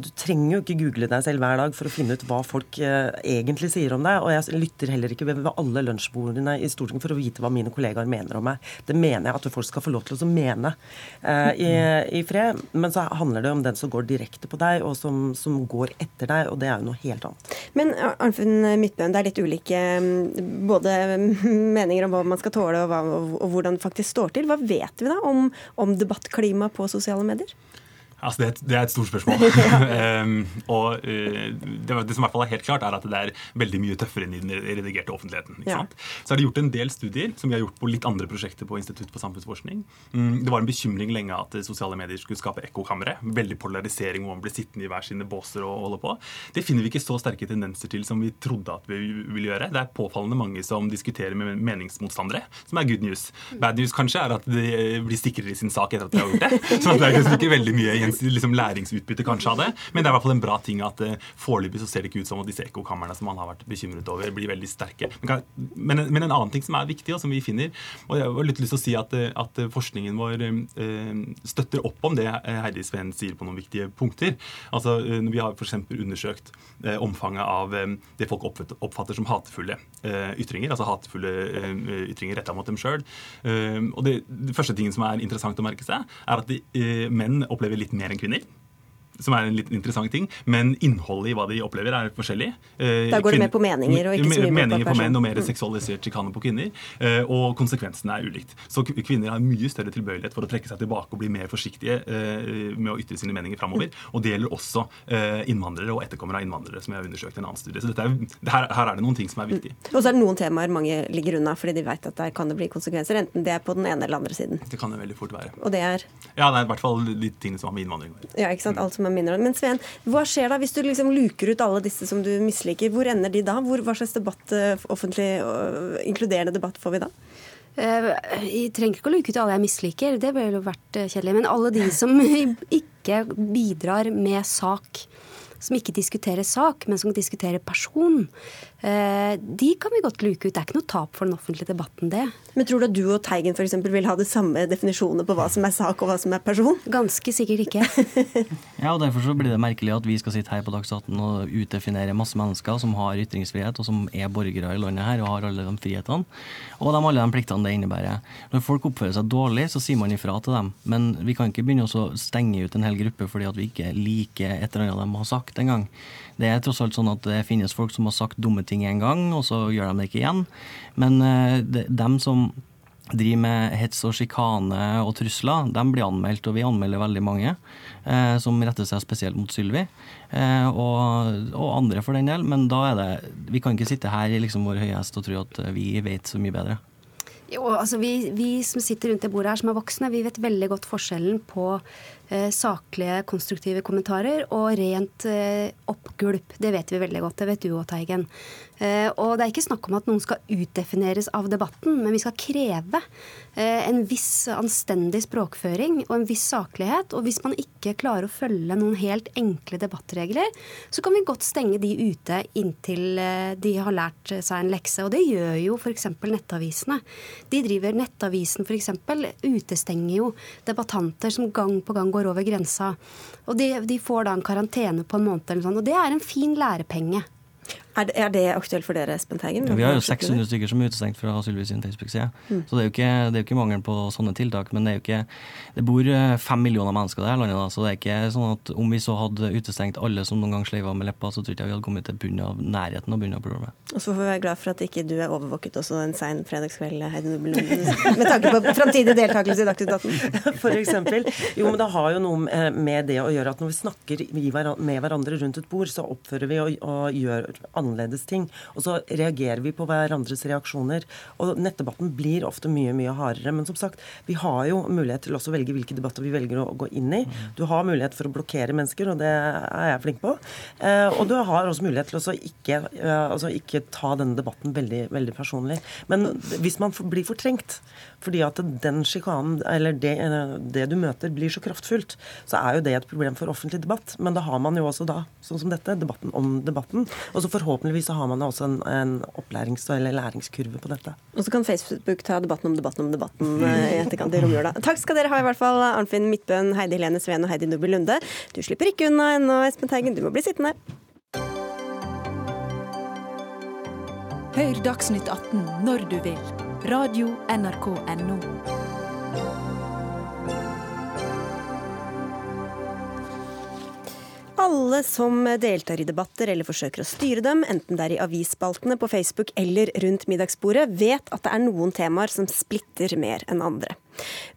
Du trenger jo ikke google deg selv hver dag for å finne ut hva folk egentlig sier om deg. Og jeg lytter heller ikke ved alle lunsjbordene i Stortinget for å vite hva mine kollegaer mener om meg. Det mener jeg at folk skal få lov til å mene i, i fred. Men så handler handler det om den som går direkte på deg, og som, som går etter deg, og det er jo noe helt annet. Men Arnfinn Midtbøen, det er litt ulike mm, både meninger om hva man skal tåle, og, hva, og hvordan det faktisk står til. Hva vet vi da om, om debattklima på sosiale medier? Altså, det, er et, det, er et, stort spørsmål. um, [laughs] [laughs] og uh, det, det, som i hvert fall er helt klart, er at det er veldig mye tøffere enn i den redigerte offentligheten. Ja. Så er det gjort en del studier som vi har gjort på litt andre prosjekter på Institutt for samfunnsforskning. Um, det var en bekymring lenge at sosiale medier skulle skape ekkokamre. Veldig polarisering hvor man blir sittende i hver sine båser og holde på. Det finner vi ikke så sterke tendenser til som vi trodde at vi ville gjøre. Det er påfallende mange som diskuterer med meningsmotstandere, som er good news. Bad news kanskje er at de blir sikrere i sin sak etter at de har gjort det. [laughs] Så det er liksom ikke veldig mye igjen liksom læringsutbytte kanskje av det. Men det er i hvert fall en bra ting at uh, foreløpig så ser det ikke ut som at disse ekkokamrene som man har vært bekymret over, blir veldig sterke. Men, men, men, en annen ting som er viktig, og som vi finner, og jeg har litt lyst til å si at, eh, at forskningen vår uh, støtter opp om det Heidi Sveen sier på noen viktige punkter. Altså, når Vi har f.eks. undersøkt omfanget av det folk oppfatter som hatefulle ytringer, altså hatefulle ytringer retta mot dem sjøl. og det, det, første tingen som er interessant å merke seg, er at de, menn opplever litt mer enn kvinner som er en litt interessant ting. Men innholdet i hva de opplever, er forskjellig. Eh, da går det mer på meninger og ikke så mye meninger på menn og mer mm. seksualisert sjikane på kvinner. Eh, og konsekvensene er ulikt. Så kvinner har mye større tilbøyelighet for å trekke seg tilbake og bli mer forsiktige eh, med å ytre sine meninger framover. Og det gjelder også innvandrere og etterkommere av innvandrere, som jeg har undersøkt i en annen studie. Så er, her, her, er det noen ting som er viktige. Mm. Og så er det noen temaer mange ligger unna fordi de vet at der kan det bli konsekvenser, enten det er på den ene eller andre siden. Det kan det veldig fort være. Og det er? Ja, det er i hvert fall de tingene som har med innvandring å gjøre. Ja, ikke sant. Alt som er mindre. Men Sveen, hva skjer da hvis du liksom luker ut alle disse som du misliker? Hvor ender de da? Hvor, hva slags debatt, eh, offentlig inkluderende debatt får vi da? Eh, jeg trenger ikke å luke ut alle jeg misliker, det ville jo vært eh, kjedelig. Men alle de som [laughs] ikke bidrar med sak, som ikke diskuterer sak, men som diskuterer person, Eh, de kan vi godt luke ut. Det er ikke noe tap for den offentlige debatten, det. Men tror du at du og Teigen f.eks. vil ha de samme definisjonene på hva som er sak og hva som er person? Ganske sikkert ikke. [laughs] ja, og derfor så blir det merkelig at vi skal sitte her på Dagsnytt og utdefinere masse mennesker som har ytringsfrihet, og som er borgere i landet her og har alle de frihetene. Og de, alle de pliktene det innebærer. Når folk oppfører seg dårlig, så sier man ifra til dem. Men vi kan ikke begynne å stenge ut en hel gruppe fordi at vi ikke liker et eller annet de har sagt en gang. Det er tross alt sånn at det finnes folk som har sagt dumme ting en gang, og så gjør de det ikke igjen. Men uh, de, dem som driver med hets og sjikane og trusler, de blir anmeldt, og vi anmelder veldig mange uh, som retter seg spesielt mot Sylvi. Uh, og, og, andre for den del. Men da er det Vi kan ikke sitte her i liksom vår høye hest og tro at vi vet så mye bedre. Jo, altså vi, vi, som sitter rundt det bordet her som er voksne, vi vet veldig godt forskjellen på eh, saklige, konstruktive kommentarer og rent eh, oppgulp. Det vet vi veldig godt. Det vet du òg, Teigen. Eh, og det er ikke snakk om at noen skal utdefineres av debatten, men vi skal kreve eh, en viss anstendig språkføring og en viss saklighet. Og hvis man ikke klarer å følge noen helt enkle debattregler, så kan vi godt stenge de ute inntil eh, de har lært seg en lekse. Og det gjør jo f.eks. nettavisene. De driver Nettavisen f.eks. utestenger jo debattanter som gang på gang går over grensa. Og de, de får da en karantene på en måned, eller noe sånt. og det er en fin lærepenge. Er det, er det aktuelt for dere, Espen Teigen? Ja, vi har jo 600 stykker som er utestengt fra Sylvi sin Facebook-side. Mm. Så det er jo ikke, det er jo ikke mangel på sånne tiltak. Men det er jo ikke Det bor eh, fem millioner mennesker i det her landet, da, så det er ikke sånn at om vi så hadde utestengt alle som noen gang sleiva med leppa, så tror jeg vi hadde kommet til bunnen av nærheten av bunnen av problemet. Og så får vi være glad for at ikke du er overvåket også en sein fredagskveld, Heidi Nobel med tanke på framtidig deltakelse i Dagsnytt 18. [laughs] For eksempel. Jo, men det har jo noe med det å gjøre at når vi snakker med hverandre rundt et bord, så oppfører vi og, og gjør annerledes ting. Og så reagerer vi på hverandres reaksjoner. Og nettdebatten blir ofte mye, mye hardere. Men som sagt, vi har jo mulighet til også å velge hvilke debatter vi velger å gå inn i. Du har mulighet for å blokkere mennesker, og det er jeg flink på. Eh, og du har også mulighet til å ikke, eh, altså ikke ta denne debatten veldig, veldig personlig. Men hvis man blir fortrengt fordi at den sjikanen, eller det, det, du møter, blir så kraftfullt, så er jo det et problem for offentlig debatt. Men da har man jo også da, sånn som dette, debatten om debatten. Og så forhåpentligvis så har man også en, en opplærings- eller læringskurve på dette. Og så kan Facebook ta debatten om debatten om debatten eh, i etterkant i romjula. Takk skal dere ha i hvert fall, Arnfinn Midtbøen, Heidi Helene Sveen og Heidi Nubel Lunde. Du slipper ikke unna ennå, Espen Teigen. Du må bli sittende. Hør Dagsnytt 18 når du vil. Radio NRK Radio.nrk.no. Alle som deltar i debatter eller forsøker å styre dem, enten det er i avisspaltene, på Facebook eller rundt middagsbordet, vet at det er noen temaer som splitter mer enn andre.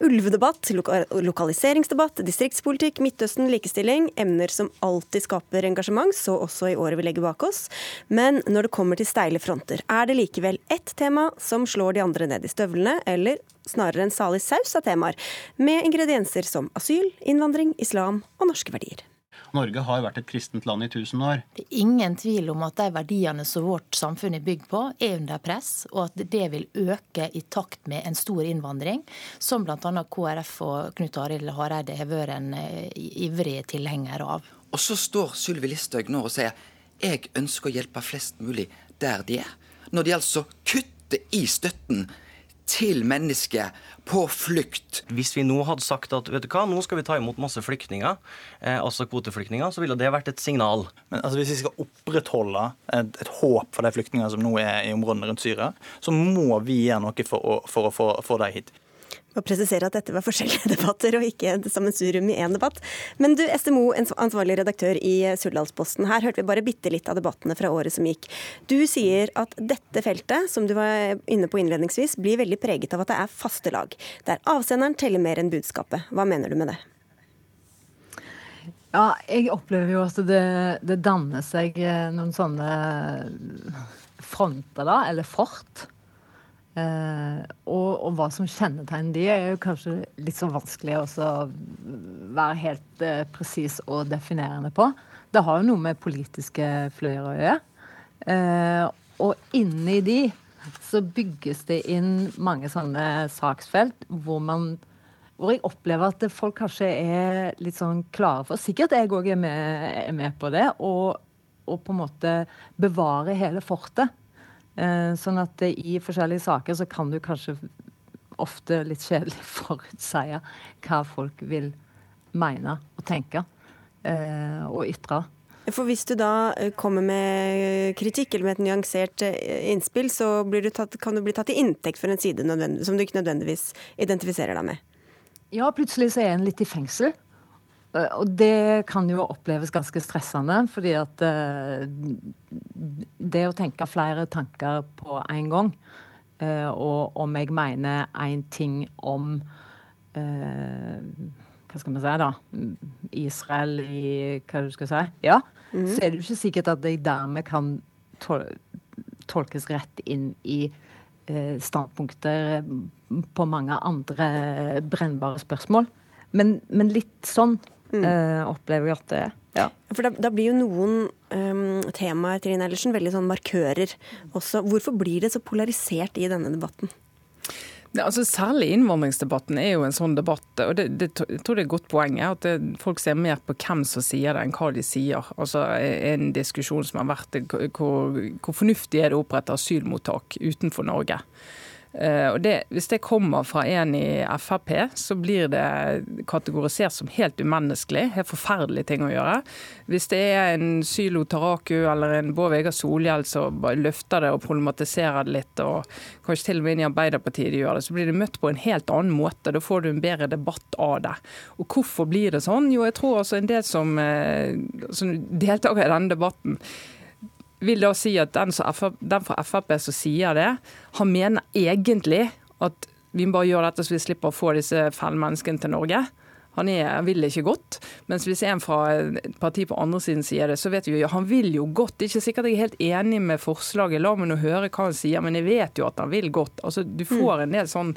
Ulvedebatt, lokaliseringsdebatt, distriktspolitikk, Midtøsten, likestilling. Emner som alltid skaper engasjement, så også i året vi legger bak oss. Men når det kommer til steile fronter, er det likevel ett tema som slår de andre ned i støvlene, eller snarere en salig saus av temaer, med ingredienser som asyl, innvandring, islam og norske verdier. Norge har vært et kristent land i tusen år. Det er ingen tvil om at de verdiene som vårt samfunn er bygd på, er under press, og at det vil øke i takt med en stor innvandring, som bl.a. KrF og Knut Arild Hareide har vært en eh, ivrig tilhenger av. Og så står Sylvi Listhaug nå og sier jeg ønsker å hjelpe flest mulig der de er. Når de altså kutter i støtten til mennesker på flukt. Hvis vi nå hadde sagt at vet du hva, nå skal vi ta imot masse flyktninger, eh, altså kvoteflyktninger, så ville det vært et signal. Men altså, Hvis vi skal opprettholde et, et håp for de flyktningene som nå er i områdene rundt Syria, så må vi gjøre noe for å, for å få, få dem hit å presisere at dette var forskjellige [laughs] debatter og ikke et sammensurium i én debatt. Men du, SMO, ansvarlig redaktør i Suldalsposten. Her hørte vi bare bitte litt av debattene fra året som gikk. Du sier at dette feltet, som du var inne på innledningsvis, blir veldig preget av at det er faste lag. Der avsenderen teller mer enn budskapet. Hva mener du med det? Ja, jeg opplever jo at det, det danner seg eh, noen sånne fronter, da, eller fort Eh, og, og, hva som kjennetegner de, er jo kanskje litt så vanskelig å være helt eh, presis og definerende på. Det har jo noe med politiske fløyer å gjøre. Eh, og inni de så bygges det inn mange sånne saksfelt hvor man hvor jeg opplever at folk kanskje er litt sånn klare for Sikkert jeg òg er, er, med på det. Og på en måte bevare hele fortet. Eh, sånn at i forskjellige saker så kan du kanskje ofte litt kjedelig [laughs] forutsie hva folk vil mene og tenke eh, og ytre. For Hvis du da eh, kommer med kritikk eller med et nyansert innspill, så du tatt, kan du bli tatt i inntekt for en side som du ikke nødvendigvis identifiserer deg med? Ja, plutselig så er en litt i fengsel. Eh, og det kan jo oppleves ganske stressende, fordi at uh, det å tenke flere tanker på en gang, uh, og om jeg mener én ting om Hva skal vi si, da? Israel i Hva du skal si? Ja. Mm. Så er det jo ikke sikkert at jeg dermed kan tol tolkes rett inn i standpunkter på mange andre brennbare spørsmål. Men, men litt sånn mm. uh, opplever jeg at det er. Ja. For da, da, blir jo noen um, temaer Trine Ellersen, veldig sånn markører også. Hvorfor blir det så polarisert i denne debatten? Ja, altså Særlig innvandringsdebatten er jo en sånn debatt. og det, det, Jeg tror det er et godt poeng at det, folk ser mer på hvem som sier det, enn hva de sier. Altså En diskusjon som har vært hvor, hvor fornuftig er det å opprette asylmottak utenfor Norge. Eh, og det, Hvis det kommer fra en i Frp, så blir det kategorisert som helt umenneskelig. Helt forferdelig ting å gjøre. Hvis det er en Sylo Taraku eller en Bård Vegar Solhjell som løfter det og problematiserer det litt, og kanskje til og med inn i Arbeiderpartiet de gjør det, så blir det møtt på en helt annen måte. Da får du en bedre debatt av det. Og hvorfor blir det sånn? Jo, jeg tror altså en del som, eh, som deltaker i denne debatten vil da si at den, den fra Frp som sier det, han mener egentlig at vi må bare gjøre dette så vi slipper å få disse fæle menneskene til Norge. Han er, vil ikke godt. Mens hvis en fra et parti på andre siden sier det, så vet vi jo han vil jo godt. Det er ikke sikkert jeg er helt enig med forslaget, la meg nå høre hva han sier, men jeg vet jo at han vil godt. Altså, Du får mm. en del sånn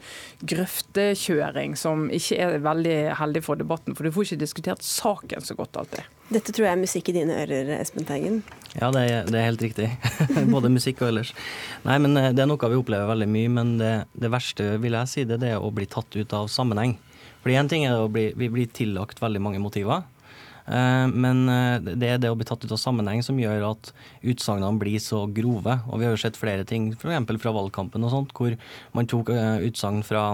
grøftekjøring som ikke er veldig heldig for debatten, for du får ikke diskutert saken så godt alltid. Dette tror jeg er musikk i dine ører, Espen Teigen. Ja, det er, det er helt riktig. [laughs] Både musikk og ellers. Nei, men eh, Det er noe vi opplever veldig mye, men det, det verste vil jeg si, det er å bli tatt ut av sammenheng. Fordi en ting er å bli, vi blir tillagt veldig mange motiver. Eh, men eh, det er det å bli tatt ut av sammenheng som gjør at utsagnene blir så grove. Og vi har jo sett flere ting, f.eks. fra valgkampen og sånt, hvor man tok utsagn fra,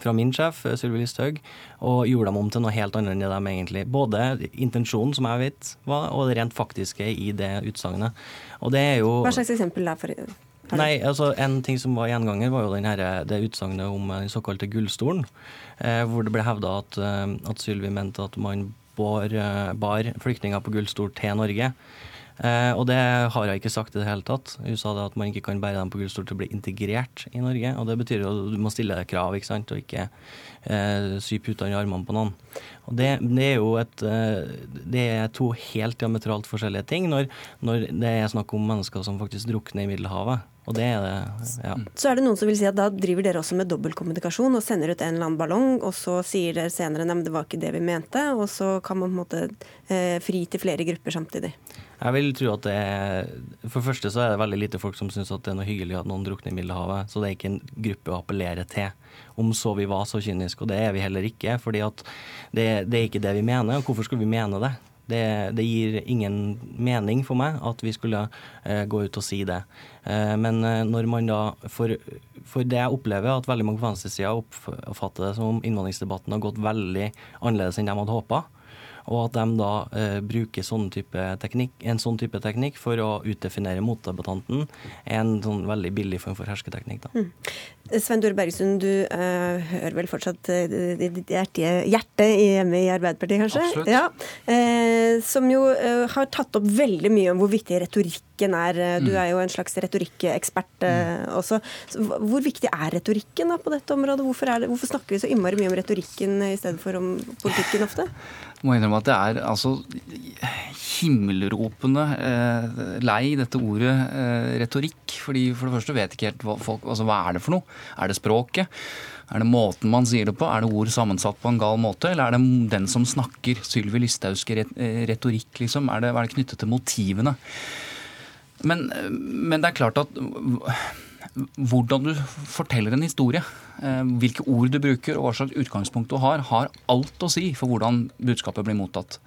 fra min sjef, Sylvi Listhaug, og gjorde dem om til noe helt annet enn det de egentlig Både intensjonen, som jeg vet, var, og det rent faktiske i det utsagnet. Og det er jo Hva slags eksempel er for Nei, altså En ting som var gjenganger, var jo her, det utsagnet om den såkalte gullstolen. Eh, hvor det ble hevda at, eh, at Sylvi mente at man bar, eh, bar flyktninger på gullstol til Norge. Eh, og det har jeg ikke sagt i det hele tatt. Hun sa det at man ikke kan bære dem på gullstol til å bli integrert i Norge. Og det betyr jo at du må stille deg krav, ikke sant, og ikke eh, sy putene i armene på noen. Og det, det, er jo et Det er to helt diametralt forskjellige ting når, når det er snakk om mennesker som faktisk drukner i Middelhavet. Og det er det, ja. Så er det noen som vil si at da driver dere også med dobbeltkommunikasjon og sender ut en eller annen ballong, og så sier dere senere at det var ikke det vi mente, og så kan man på en måte eh, fri til flere grupper samtidig. Jeg vil tro at det er For det første så er det veldig lite folk som syns at det er noe hyggelig at noen drukner i Middelhavet, så det er ikke en gruppe å appellere til. Om så vi var så kyniske, og det er vi heller ikke. fordi at det, det er ikke det vi mener. og Hvorfor skulle vi mene det? Det, det, gir ingen mening for meg at vi skulle eh, gå ut og si det. Eh, men eh, når man da for, for, det jeg opplever, at veldig mange på venstresida oppfatter det som innvandringsdebatten har gått veldig annerledes enn de hadde håpa og at de da eh, bruker sånn teknikk, en sånn type teknikk for å utdefinere motdebattanten, er en sånn veldig billig form for hersketeknikk. Da. Mm. Svein Dore Bergsund, du eh, hører vel fortsatt uh, ditt hjerte, hjerte hjemme i Arbeiderpartiet, kanskje? Absolutt. Ja. Eh, som jo uh, har tatt opp veldig mye om hvor viktig retorikken er. Du mm. er jo en slags retorikkekspert mm. også. Så, hvor viktig er retorikken da, på dette området? Hvorfor, det, hvorfor snakker vi så innmari mye om retorikken i stedet for om politikken ofte? Må innrømme at det er altså himmelropende eh, lei dette ordet eh, retorikk. fordi For det første vet ikke helt hva folk altså Hva er det for noe? Er det språket? Er det måten man sier det på? Er det ord sammensatt på en gal måte? Eller er det den som snakker? Sylvi Listhaugs eh, retorikk, liksom? Er det, er det knyttet til motivene? Men, men det er klart at hvordan du forteller en historie, eh, hvilke ord du bruker og hva slags utgangspunkt du har, har alt å si for hvordan budskapet blir mottatt.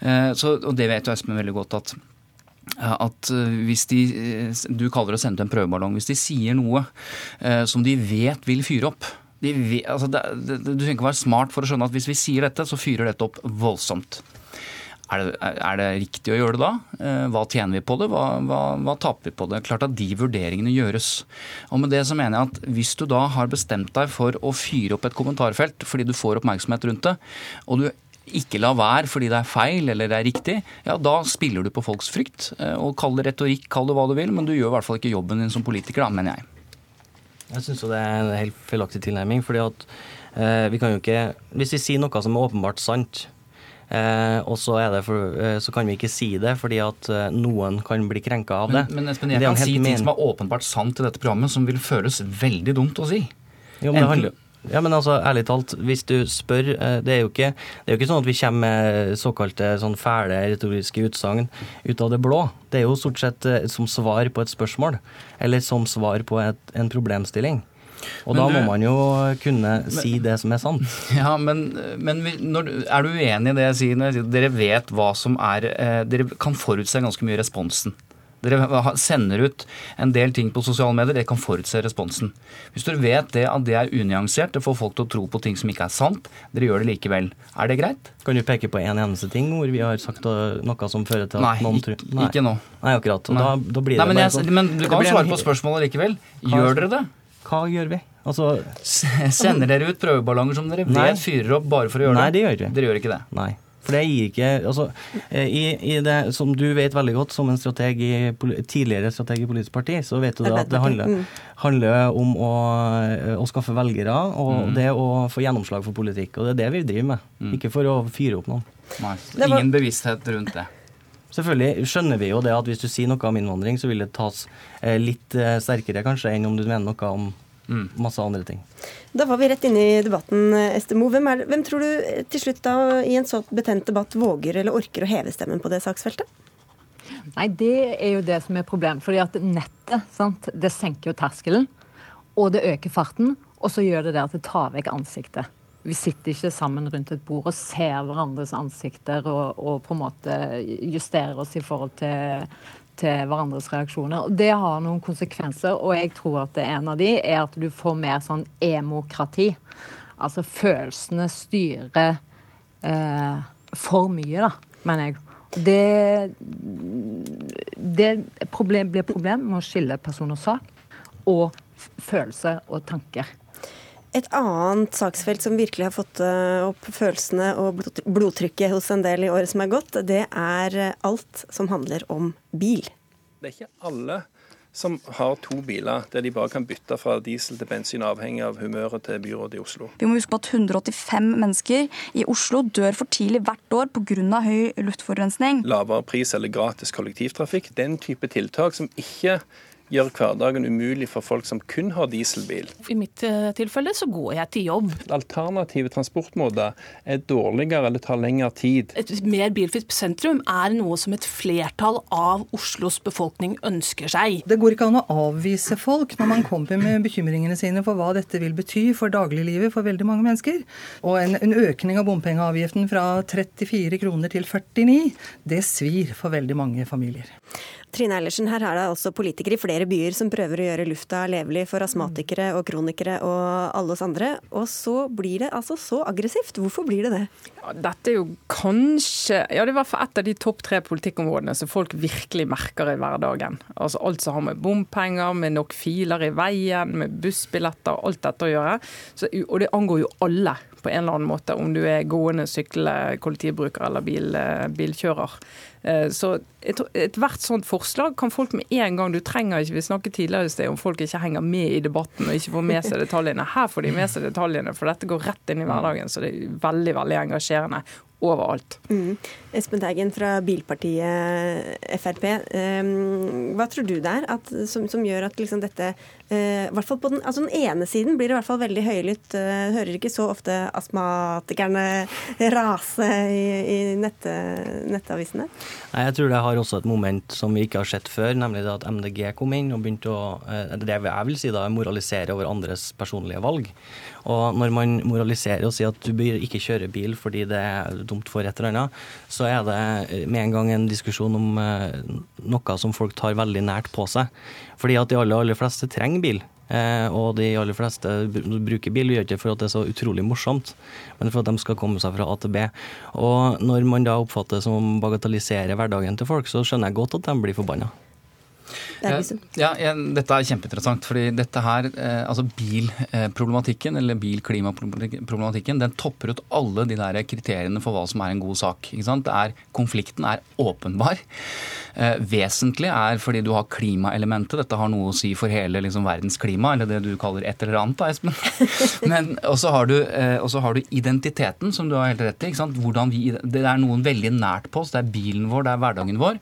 Eh, så, og det vet jo Espen veldig godt at at hvis de Du kaller det å sende en prøveballong. Hvis de sier noe som de vet vil fyre opp vet, altså det, det, Du trenger ikke være smart for å skjønne at hvis vi sier dette, så fyrer dette opp voldsomt. Er det, er det, riktig å gjøre det da? Eh, hva tjener vi på det, hva, hva, hva, taper vi på det? Klart at de vurderingene gjøres. Og med det så mener jeg at Hvis du da har bestemt deg for å fyre opp et kommentarfelt fordi du får oppmerksomhet rundt det, og du ikke lar være fordi det er feil eller det er riktig, ja da spiller du på folks frykt. Eh, og Kall det retorikk, kall det hva du vil, men du gjør i hvert fall ikke jobben din som politiker, da, mener jeg. Jeg syns det er en helt feilaktig tilnærming. fordi at eh, vi kan jo ikke Hvis vi sier noe som er åpenbart sant, Eh, og så, for, eh, så, kan vi ikke si det fordi at eh, noen kan bli krenka av det. Men, men Espen, jeg kan si ting som er åpenbart sant i dette programmet, som vil føles veldig dumt å si. Jo, men det handler ja, men altså, ærlig talt, hvis du spør eh, Det er jo ikke, det er jo ikke sånn at vi kommer med såkalte sånn fæle retoriske utsagn ut av det blå. Det er jo stort sett som svar på et spørsmål, eller som svar på et, en problemstilling. Og men da må man jo kunne men, si det som er sant. [laughs] Ja, men, men når, er du uenig i det jeg sier? Når jeg sier dere vet hva som er eh, Dere kan forutse ganske mye responsen. Dere sender ut en del ting på sosiale medier, dere kan forutse responsen. Hvis dere vet det at det er unyansert, det får folk til å tro på ting som ikke er sant, dere gjør det likevel. Er det greit? Kan du peke på en eneste ting hvor vi har sagt noe som fører til at Nei, noen tror Nei, ikke nå. Nei, akkurat. Nei. Da, da blir det Nei, men, jeg, sånn men du kan svare på spørsmålet likevel. Gjør dere det? Hva gjør vi? Altså Sender dere ut prøveballonger som dere vet Nei. fyrer opp bare for å gjøre Nei, det? det gjør vi. Dere gjør ikke det? Nei. For det gir ikke altså, eh, i, i det, Som du vet veldig godt som en strateg i, tidligere strateg i politisk parti, så vet du det at det handler, handler om å, å skaffe velgere og Mm. det å få gjennomslag for politikk. Og det er det vi driver med. Mm. Ikke for å fyre opp noen. Nei. Ingen bevissthet rundt det. Selvfølgelig skjønner vi jo det at hvis du sier noe om innvandring, så vil det tas eh, litt eh, sterkere kanskje enn om du mener noe om Mm. masse andre ting. Da var vi rett inne i debatten, Estemo. Hvem, det- hvem tror du eh, til slutt da i en så betent debatt våger eller orker å heve stemmen på det saksfeltet? Nei, det er jo det som er problemet. Fordi at nettet sant? det senker jo terskelen, og det øker farten. Og så gjør det det at det tar vekk ansiktet. Vi sitter ikke sammen rundt et bord og ser hverandres ansikter og, og på en måte justerer oss i forhold til, til hverandres reaksjoner. Og Det har noen konsekvenser, og jeg tror at en av de er at du får mer sånn emokrati. Altså følelsene styrer eh, for mye, da, mener jeg. Det, det problem, blir problem med å skille person og sak og følelser og tanker. Et annet saksfelt som virkelig har fått eh, opp følelsene og blodtrykket hos en del i året som er gått, det er eh, alt som handler om bil. Det er ikke alle som har to biler der de bare kan bytte fra diesel til bensin, avhengig av humøret til byrådet i Oslo. Vi må huske på at 185 mennesker i Oslo dør for tidlig hvert år pga. høy luftforurensning. Lavere pris eller gratis kollektivtrafikk, den type tiltak som ikke gjør hverdagen umulig for folk som kun har dieselbil. I mitt eh, tilfelle så går jeg til jobb. Alternative transportmåter er dårligere eller tar lengre tid. Et mer bilfritt sentrum er noe som et flertall av Oslos befolkning ønsker seg. Det går ikke an å avvise folk når man kommer med bekymringene sine for hva dette vil bety for dagliglivet for veldig mange mennesker. Og en, en økning av bompengeavgiften fra 34 kroner til 49, det svir for veldig mange familier. Trine Eilertsen, her er det altså politikere i flere byer som prøver å gjøre lufta levelig for astmatikere og kronikere og alle oss andre. Og så blir det altså så aggressivt. Hvorfor blir det det? Ja, dette er jo kanskje Ja, det er i hvert fall et av de topp tre politikkområdene som folk virkelig merker i hverdagen. Altså alt som har med bompenger, med nok filer i veien, med bussbilletter, alt dette å gjøre. Så, og det angår jo alle på en eller annen måte, om du er gående, syklende, kollektivbruker eller bil, bilkjører. Eh, Så ethvert et sånt forslag kan folk med en gang Du trenger ikke Vi snakket tidligere i sted om folk ikke henger med i debatten og ikke får med seg detaljene. Her får de med seg detaljene, for dette går rett inn i hverdagen. Så det er veldig, veldig engasjerende overalt. Mm. Espen Teigen fra bilpartiet Frp. eh, Hva tror du det er at, som, som gjør at liksom dette eh, hvert fall på den, altså den ene siden blir det i hvert fall veldig høylytt. eh, Hører ikke så ofte astmatikerne [laughs] rase i, i nett, nettavisene? Nei, Jeg tror det har også et moment som vi ikke har sett før, nemlig det at MDG kom inn og begynte å eh, det jeg vil si da, moralisere over andres personlige valg. Og når man moraliserer og sier at du bør ikke kjøre bil fordi det er dumt for et eller annet, så er det med en gang en diskusjon om eh, noe som folk tar veldig nært på seg. Fordi at de aller, aller fleste trenger bil. Eh, og de aller fleste bruker bil, gjør ikke for at det er så utrolig morsomt, men for at de skal komme seg fra A til B. Og når man da oppfatter det som bagatelliserer hverdagen til folk, så skjønner jeg godt at de blir forbanna. Ja, ja, dette er kjempeinteressant. fordi dette her, eh, altså Bilproblematikken eller bilklimaproblematikken den topper ut alle de der kriteriene for hva som er en god sak. ikke sant? Det er, konflikten er åpenbar. Eh, vesentlig er fordi du har klimaelementet. Dette har noe å si for hele liksom, verdens klima, eller det du kaller et eller annet, da, Espen. [laughs] Men også har, du, også har du identiteten, som du har helt rett i. ikke sant? Hvordan vi, det er noen veldig nært på oss. Det er bilen vår, det er hverdagen vår.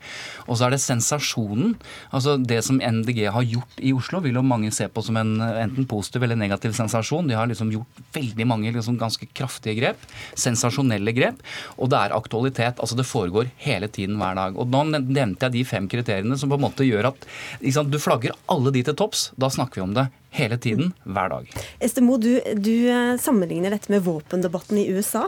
Og så er det sensasjonen. Altså Det som NDG har gjort i Oslo, vil jo mange se på som en enten positiv eller negativ sensasjon. De har liksom gjort veldig mange liksom ganske kraftige grep. Sensasjonelle grep. Og det er aktualitet. Altså Det foregår hele tiden hver dag. Og Nå nevnte jeg de fem kriteriene som på en måte gjør at sant, du flagger alle de til topps. Da snakker vi om det hele tiden, hver dag. Estemo, du, du eh, sammenligner dette med våpendebatten i USA.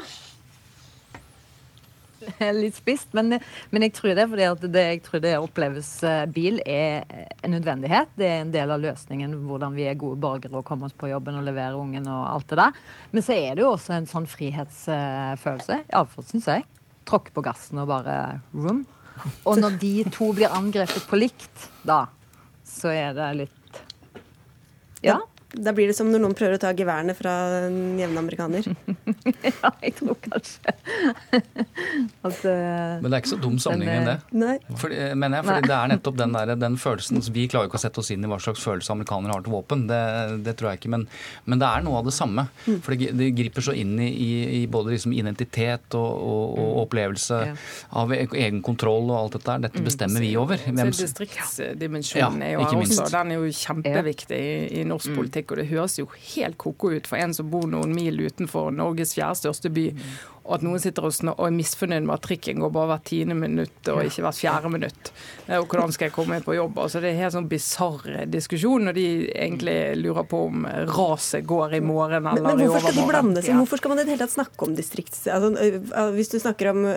Litt spist, men, men, jeg tror det fordi at det, jeg tror det oppleves eh, bil er en nødvendighet. Det er en del av løsningen hvordan vi er gode borgere og kommer oss på jobben og leverer ungen og alt det der. Men så er det jo også en sånn frihetsfølelse, iallfall syns jeg. Tråkke på gassen og bare room. Og når de to blir angrepet på likt, da så er det litt Ja. Da blir det som når noen prøver å ta geværene fra en jevne amerikaner. [laughs] ja, jeg tror kanskje at, uh, Men det er ikke så dum sammenligning, det. Nei. Fordi, mener jeg, fordi det er nettopp den, der, den følelsen Vi klarer jo ikke å sette oss inn i hva slags følelse amerikanere har til våpen. Det, det tror jeg ikke. Men, men, det er noe av det samme. Mm. For det, det, griper så inn i, i, i både liksom identitet og, og, og mm. opplevelse ja. av e-, egen kontroll og alt dette der. Dette mm. bestemmer vi over. Hvem, så Distriktsdimensjonen ja, er jo også, den er jo kjempeviktig i, i norsk politikk politikk, og det høres jo helt ko-ko ut for en som bor noen mil utenfor Norges fjerde største by, og at noen sitter og er misfornøyd med at trikken går bare hvert tiende minutt og ikke hvert fjerde minutt. Og hvordan skal jeg komme inn på jobb? Altså, det er en helt sånn bisarr diskusjon når de egentlig lurer på om raset går i morgen eller men, men i overmorgen. Hvorfor skal de blande seg? Hvorfor skal man i det hele tatt snakke om distrikts... Altså, hvis du snakker om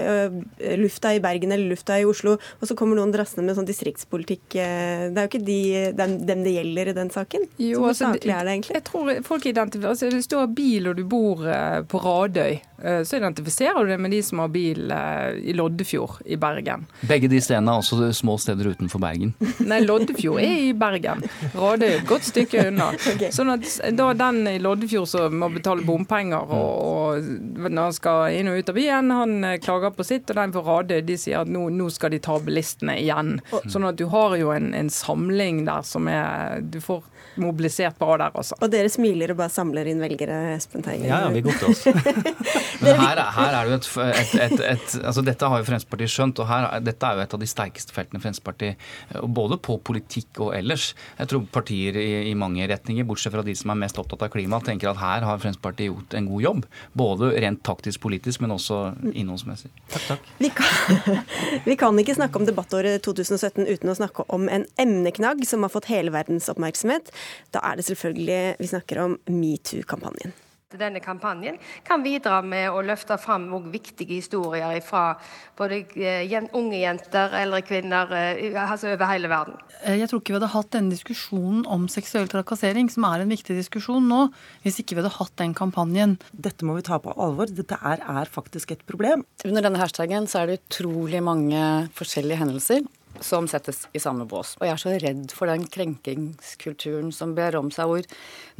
lufta i Bergen eller lufta i Oslo, og så kommer noen drassende med sånn distriktspolitikk Det er jo ikke de, dem, dem, det gjelder i den saken. Jo, så hvor altså, saklig er det egentlig? Jeg tror folk identifiserer altså, Hvis du har bil og du bor på Radøy, så identifiserer du det med de som har bil i Loddefjord i Bergen. Begge de stedene er også små steder utenfor Bergen? [laughs] Nei, Loddefjord er i Bergen. Råde er et godt stykke unna. [laughs] okay. Sånn at da den i Loddefjord som må betale bompenger og, og når han skal inn og ut av byen, han eh, klager på sitt, og den for Radøy de sier at nå, nå skal de ta bilistene igjen. Sånn at du har jo en, en samling der som er Du får mobilisert bra der, også. Og dere smiler og bare samler inn velgere, Espen Teigen? Ja, ja, vi til oss. [laughs] Men her, her, er det jo et, et, et, et, altså Dette har jo Fremskrittspartiet skjønt, og her, dette er jo et av de sterkeste feltene Fremskrittspartiet både på politikk og ellers. Jeg tror partier i, i, mange retninger, bortsett fra de som er mest opptatt av klima, tenker at her har Fremskrittspartiet gjort en god jobb. Både rent taktisk politisk, men også innholdsmessig. Takk, takk. Vi kan, [laughs] vi kan ikke snakke om debattåret 2017 uten å snakke om en emneknagg som har fått hele verdens oppmerksomhet. Da er det selvfølgelig vi snakker om metoo-kampanjen. Denne kampanjen kan bidra med å løfte fram viktige historier fra både eh, unge jenter, eldre kvinner, eh, altså over hele verden. Eh, jeg tror ikke vi hadde hatt denne diskusjonen om seksuell trakassering, som er en viktig diskusjon nå, hvis ikke vi hadde hatt den kampanjen. Dette må vi ta på alvor. Dette er, er faktisk et problem. Under denne hashtagen så er det utrolig mange forskjellige hendelser som settes i samme bås. Og jeg er så redd for den krenkingskulturen som ber om seg, hvor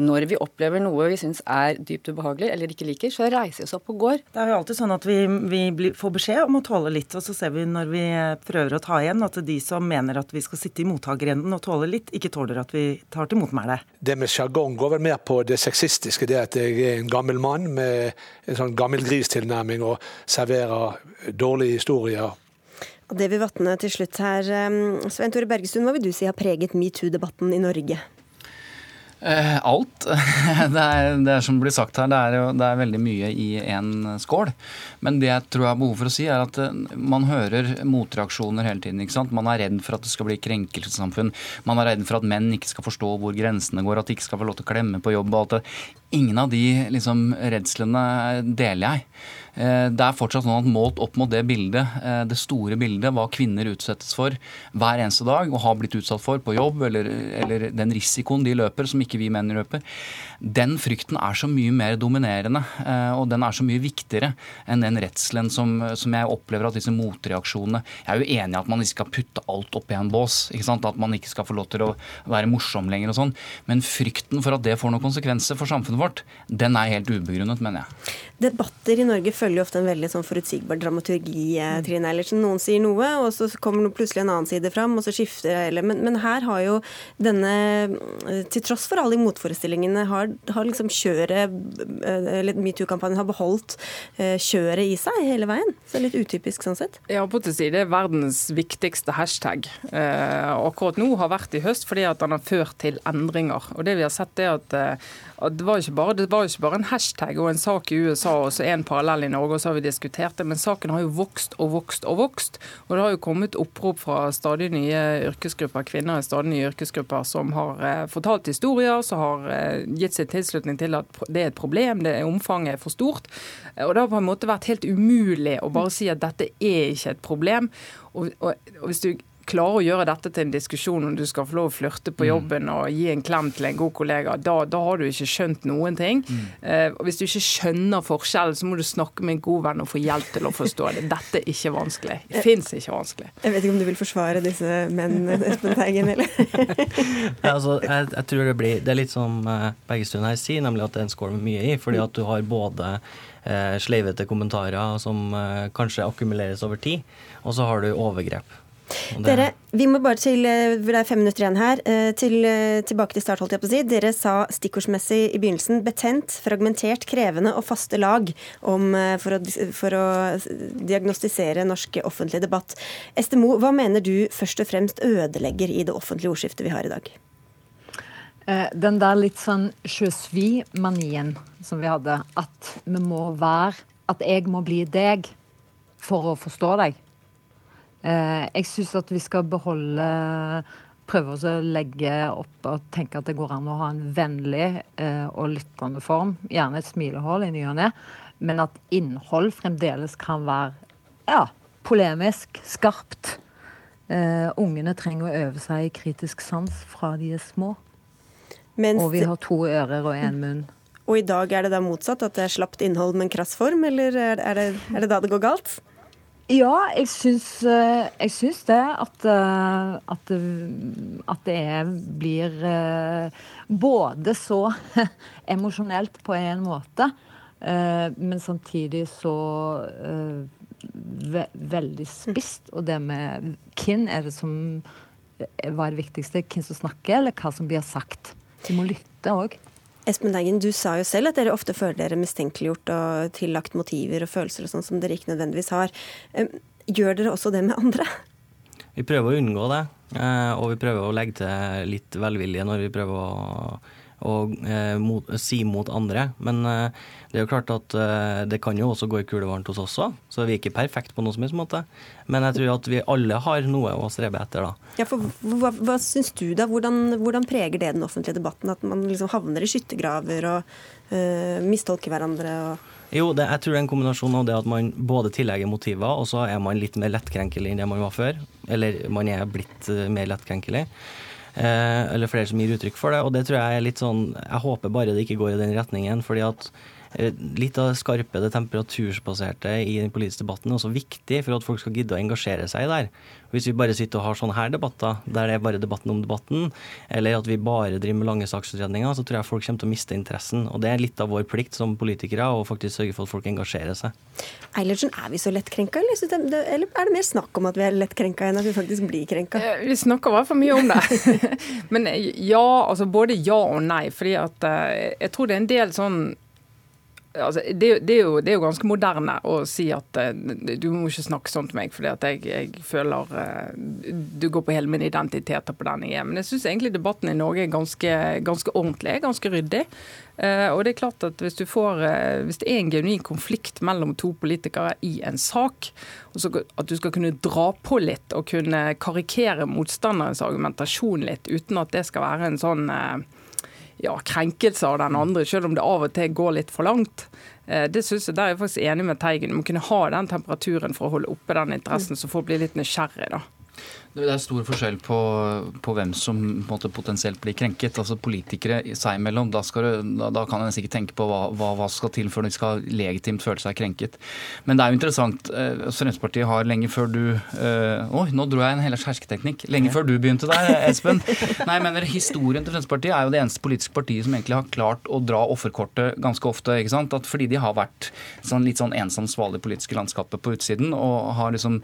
når vi opplever noe vi syns er dypt ubehagelig eller ikke liker, så reiser vi oss opp og går. Det er jo alltid sånn at vi, vi får beskjed om å tåle litt, og så ser vi når vi prøver å ta igjen, at de som mener at vi skal sitte i mottakerenden og tåle litt, ikke tåler at vi tar til motmæle. Det med sjargong går vel mer på det sexistiske, det at jeg er en gammel mann med en sånn gammel gris-tilnærming og serverer dårlige historier det vil vatne til slutt her. Svein Tore Bergestuen, hva vil du si har preget metoo-debatten i Norge? Eh, alt. [laughs] Det er, det er, som blir sagt her, det er, jo, det er veldig mye i én skål. Men det jeg tror jeg har behov for å si, er at eh, man hører motreaksjoner hele tiden. ikke sant? Man er redd for at det skal bli krenkelsessamfunn. Man er redd for at menn ikke skal forstå hvor grensene går, at de ikke skal få lov til å klemme på jobb og alt det. Ingen av de liksom, redslene deler jeg. Eh, det er fortsatt sånn at målt opp mot det bildet, eh, det store bildet, hva kvinner utsettes for hver eneste dag og har blitt utsatt for på jobb, eller, eller den risikoen de løper som ikke vi menn løper, den frykten er så mye mer dominerende. Eh, og den er så mye viktigere enn den redselen som, som jeg opplever at disse motreaksjonene Jeg er jo enig i at man ikke skal putte alt oppi en bås. At man ikke skal få lov til å være morsom lenger og sånn. Men frykten for at det får noen konsekvenser for samfunnet vårt, den er helt ubegrunnet, mener jeg. Debatter i Norge følger ofte en veldig sånn forutsigbar dramaturgi. Eh. Trine Eilertsen. Noen sier noe, og så kommer plutselig en annen side fram, og så skifter hele. Men, men, her har jo denne, eh, til tross for alle motforestillingene, har, har liksom kjøret eh, Eller metoo-kampanjen har beholdt kjøret i seg hele veien. Så er litt utypisk sånn sett. Ja, på til side, det er verdens viktigste hashtag. akkurat nå har vært i høst fordi at den har ført til endringer. Og det vi har sett er at, at det var bare, det var ikke bare en hashtag og en sak i USA og så en parallell i Norge, og så har vi diskutert det. Men saken har jo vokst og vokst og vokst. Og det har jo kommet opprop fra stadig nye yrkesgrupper, kvinner i stadig nye yrkesgrupper, som har eh, fortalt historier, som har eh, gitt sin tilslutning til at det er et problem, det er omfanget er for stort. Og det har på en måte vært helt umulig å bare si at dette er ikke et problem. Og, og, og hvis du klarer å gjøre dette til en diskusjon om du skal få lov å flørte på mm. jobben og gi en klem til en god kollega, da, da har du ikke skjønt noen ting. Mm. Uh, Hvis du ikke skjønner forskjellen, så må du snakke med en god venn og få hjelp til å forstå det. Dette er ikke vanskelig. Det eh, fins ikke vanskelig. Jeg vet ikke om du vil forsvare disse mennene, [laughs] Espen Teigen, eller? ja, altså, jeg, jeg, tror det blir Det er litt som uh, Bergestuen her sier, nemlig at det er en skål med mye i. fordi at du har både uh, sleivete kommentarer som kanskje akkumuleres over tid, og så har du overgrep. Dere, vi må bare til eh, Det er fem minutter igjen her. Eh, til, eh, tilbake til start, holdt jeg på å si. Dere sa stikkordsmessig i begynnelsen betent, fragmentert, krevende og faste lag om, for, å, for, å, diagnostisere norsk offentlig debatt. Estemo, hva mener du først og fremst ødelegger i det offentlige ordskiftet vi har i dag? Den der litt sånn sjøsvi-manien som vi hadde. At vi må være At jeg må bli deg for å forstå deg. Eh, jeg syns at vi skal beholde Prøve å legge opp og tenke at det går an å ha en vennlig eh, og lyttende form. Gjerne et smilehull i ny og ne. Men at innhold fremdeles kan være ja, polemisk, skarpt. Uh, ungene trenger å øve seg i kritisk sans fra de er små. Mens og vi har to ører og én munn. Og i dag er det da motsatt? At det er slapt innhold, men krass form? Eller er det, er det da det går galt? Ja, jeg syns, eh, jeg syns det. At, eh, at, at, det blir eh, både så [laughs] emosjonelt på en måte, men samtidig så veldig spist. Og det med hvem er det som Hva er det viktigste? Hvem som snakker, eller hva som blir sagt? Du må lytte òg. Espen Eggen, du sa jo selv at dere ofte føler dere mistenkeliggjort og tillagt motiver og følelser og sånn som dere ikke nødvendigvis har. Gjør dere også det med andre? Vi prøver å unngå det, eh, og vi prøver å legge til litt velvilje når vi prøver å, å eh, mot, si mot andre. Men eh, det er jo klart at det kan jo også gå i kulevarmt hos oss òg, så vi er ikke perfekte på noen som helst måte. Men jeg tror at vi alle har noe å strebe etter, da. Ja, for Hva, hva syns du, da? Hvordan, hvordan, preger det den offentlige debatten? At man liksom havner i skyttergraver og uh, mistolker hverandre? og jo, det, jeg tror det er en kombinasjon av det at man både tillegger motiver, og så er man litt mer lettkrenkelig enn det man var før. Eller man er blitt uh, mer lettkrenkelig. Eh, eller flere som gir uttrykk for det. Og det tror jeg er litt sånn Jeg håper bare det ikke går i den retningen. fordi at litt av det skarpe, det temperatursbaserte i den politiske debatten er også viktig for at folk skal gidde å engasjere seg der. Hvis vi bare sitter og har sånne her debatter, der det er bare debatten om debatten, eller at vi bare driver med lange saksutredninger, så tror jeg folk kommer til å miste interessen. Og det er litt av vår plikt som politikere å faktisk sørge for at folk engasjerer seg. Eilertsen, er vi så lettkrenka, eller, eller er det mer snakk om at vi er lettkrenka enn at vi faktisk blir krenka? Eh, vi snakker i hvert fall mye om det. [laughs] Men ja, altså både ja og nei. fordi at eh, jeg tror det er en del sånn Altså, det, det, er jo, det, er jo, ganske moderne å si at uh, du må ikke snakke sånn til meg, fordi at jeg, jeg føler uh, du går på hele min identitet på den jeg er. Men jeg syns egentlig debatten i Norge er ganske, ganske ordentlig, ganske ryddig. Uh, og det er klart at hvis, får, hvis det er en genuin konflikt mellom to politikere i en sak, at du skal kunne dra på litt og kunne karikere motstanderens argumentasjon litt, uten at det skal være en sånn ja, krenkelse av den andre, selv om det av og til går litt for langt. Eh, det synes jeg, Der er jeg faktisk enig med Teigen. Du må kunne ha den temperaturen for å holde oppe den interessen, så folk blir litt nysgjerrig. da. Det er stor forskjell på, på hvem som måte, potensielt blir krenket. Altså Politikere seg imellom. Da, du, da, da kan en sikkert tenke på hva, hva, hva, skal til før de skal legitimt føle seg krenket. Men det er jo interessant. Eh, Fremskrittspartiet har lenge før du eh, Oi, nå dro jeg en hel hersketeknikk. Lenge før du begynte der, Espen. Nei, jeg mener Historien til Fremskrittspartiet er jo det eneste politiske partiet som egentlig har klart å dra offerkortet ganske ofte. ikke sant? At fordi de har vært sånn, litt sånn ensom svale i politiske landskapet på utsiden og har liksom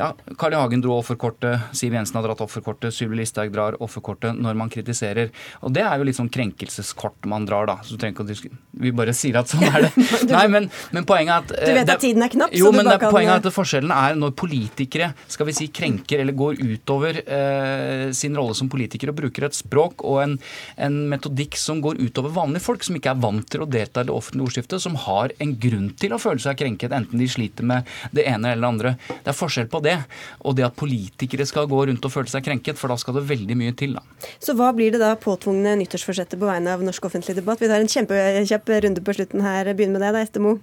Ja, Carl I. Hagen dro offerkortet. Siv Jensen har dratt offerkortet. Sylvi Listhaug drar offerkortet når man kritiserer. Og det er jo litt sånn krenkelseskort man drar, da. Så du trenger ikke å Vi bare sier at sånn er det. [laughs] Nei, men, men poenget er at Du vet at tiden er knapp, jo, så du men bare det, kan poenget er at forskjellen er når politikere skal vi si, krenker eller går utover eh, sin rolle som politiker og bruker et språk og en, en metodikk som går utover vanlige folk, som ikke er vant til å delta i det offentlige ordskiftet, som har en grunn til å føle seg krenket, enten de sliter med det ene eller det andre. Det er forskjell på det og det at politikere skal gå rundt og føle seg krenket, for da skal det veldig mye til. da. Så hva blir det da påtvungne nyttårsforsettet på vegne av norsk offentlig debatt? Vi tar en kjempekjapp runde på slutten her. Begynn med deg da, Estemo.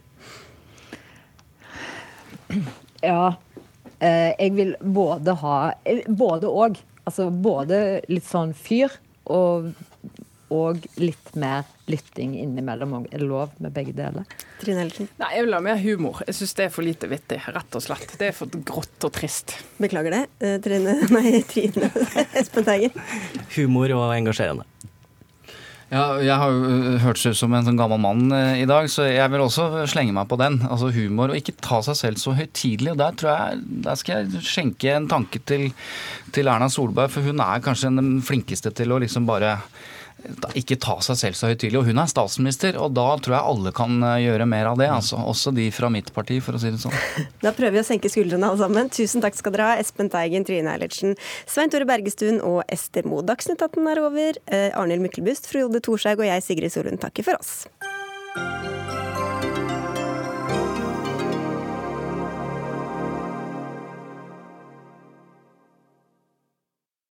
Ja, eh, jeg vil både ha eh, Både og. Altså både litt sånn fyr og, og litt mer lytting innimellom òg. Er det lov med begge deler? Trine Hellersen. Nei, Jeg vil ha mer humor. Jeg syns det er for lite vittig, rett og slett. Det er for grått og trist. Beklager det. Eh, Trine [laughs] Nei, Trine [laughs] Espen Teigen. Humor og engasjerende. Ja, jeg har jo hørt seg ut som en sånn gammel mann øh, i dag, så jeg vil også slenge meg på den. Altså humor, og ikke ta seg selv så høytidelig. Og der tror jeg, der skal jeg skjenke en tanke til, til Erna Solberg, for hun er kanskje den flinkeste til å liksom bare ikke ta seg selv så høytidelig. Og hun er statsminister, og da tror jeg alle kan øh, gjøre mer av det. Altså. Også de fra mitt parti, for å si det sånn. [laughs] Da prøver vi å senke skuldrene alle sammen. Tusen takk skal dere ha, Espen Teigen, Trine Eilertsen, Svein Tore Bergestuen og Ester Moe. Dagsnytt 18 er over. Eh, Arnhild Myklebust, Frode Thorshaug og jeg, Sigrid Solund, takker for oss.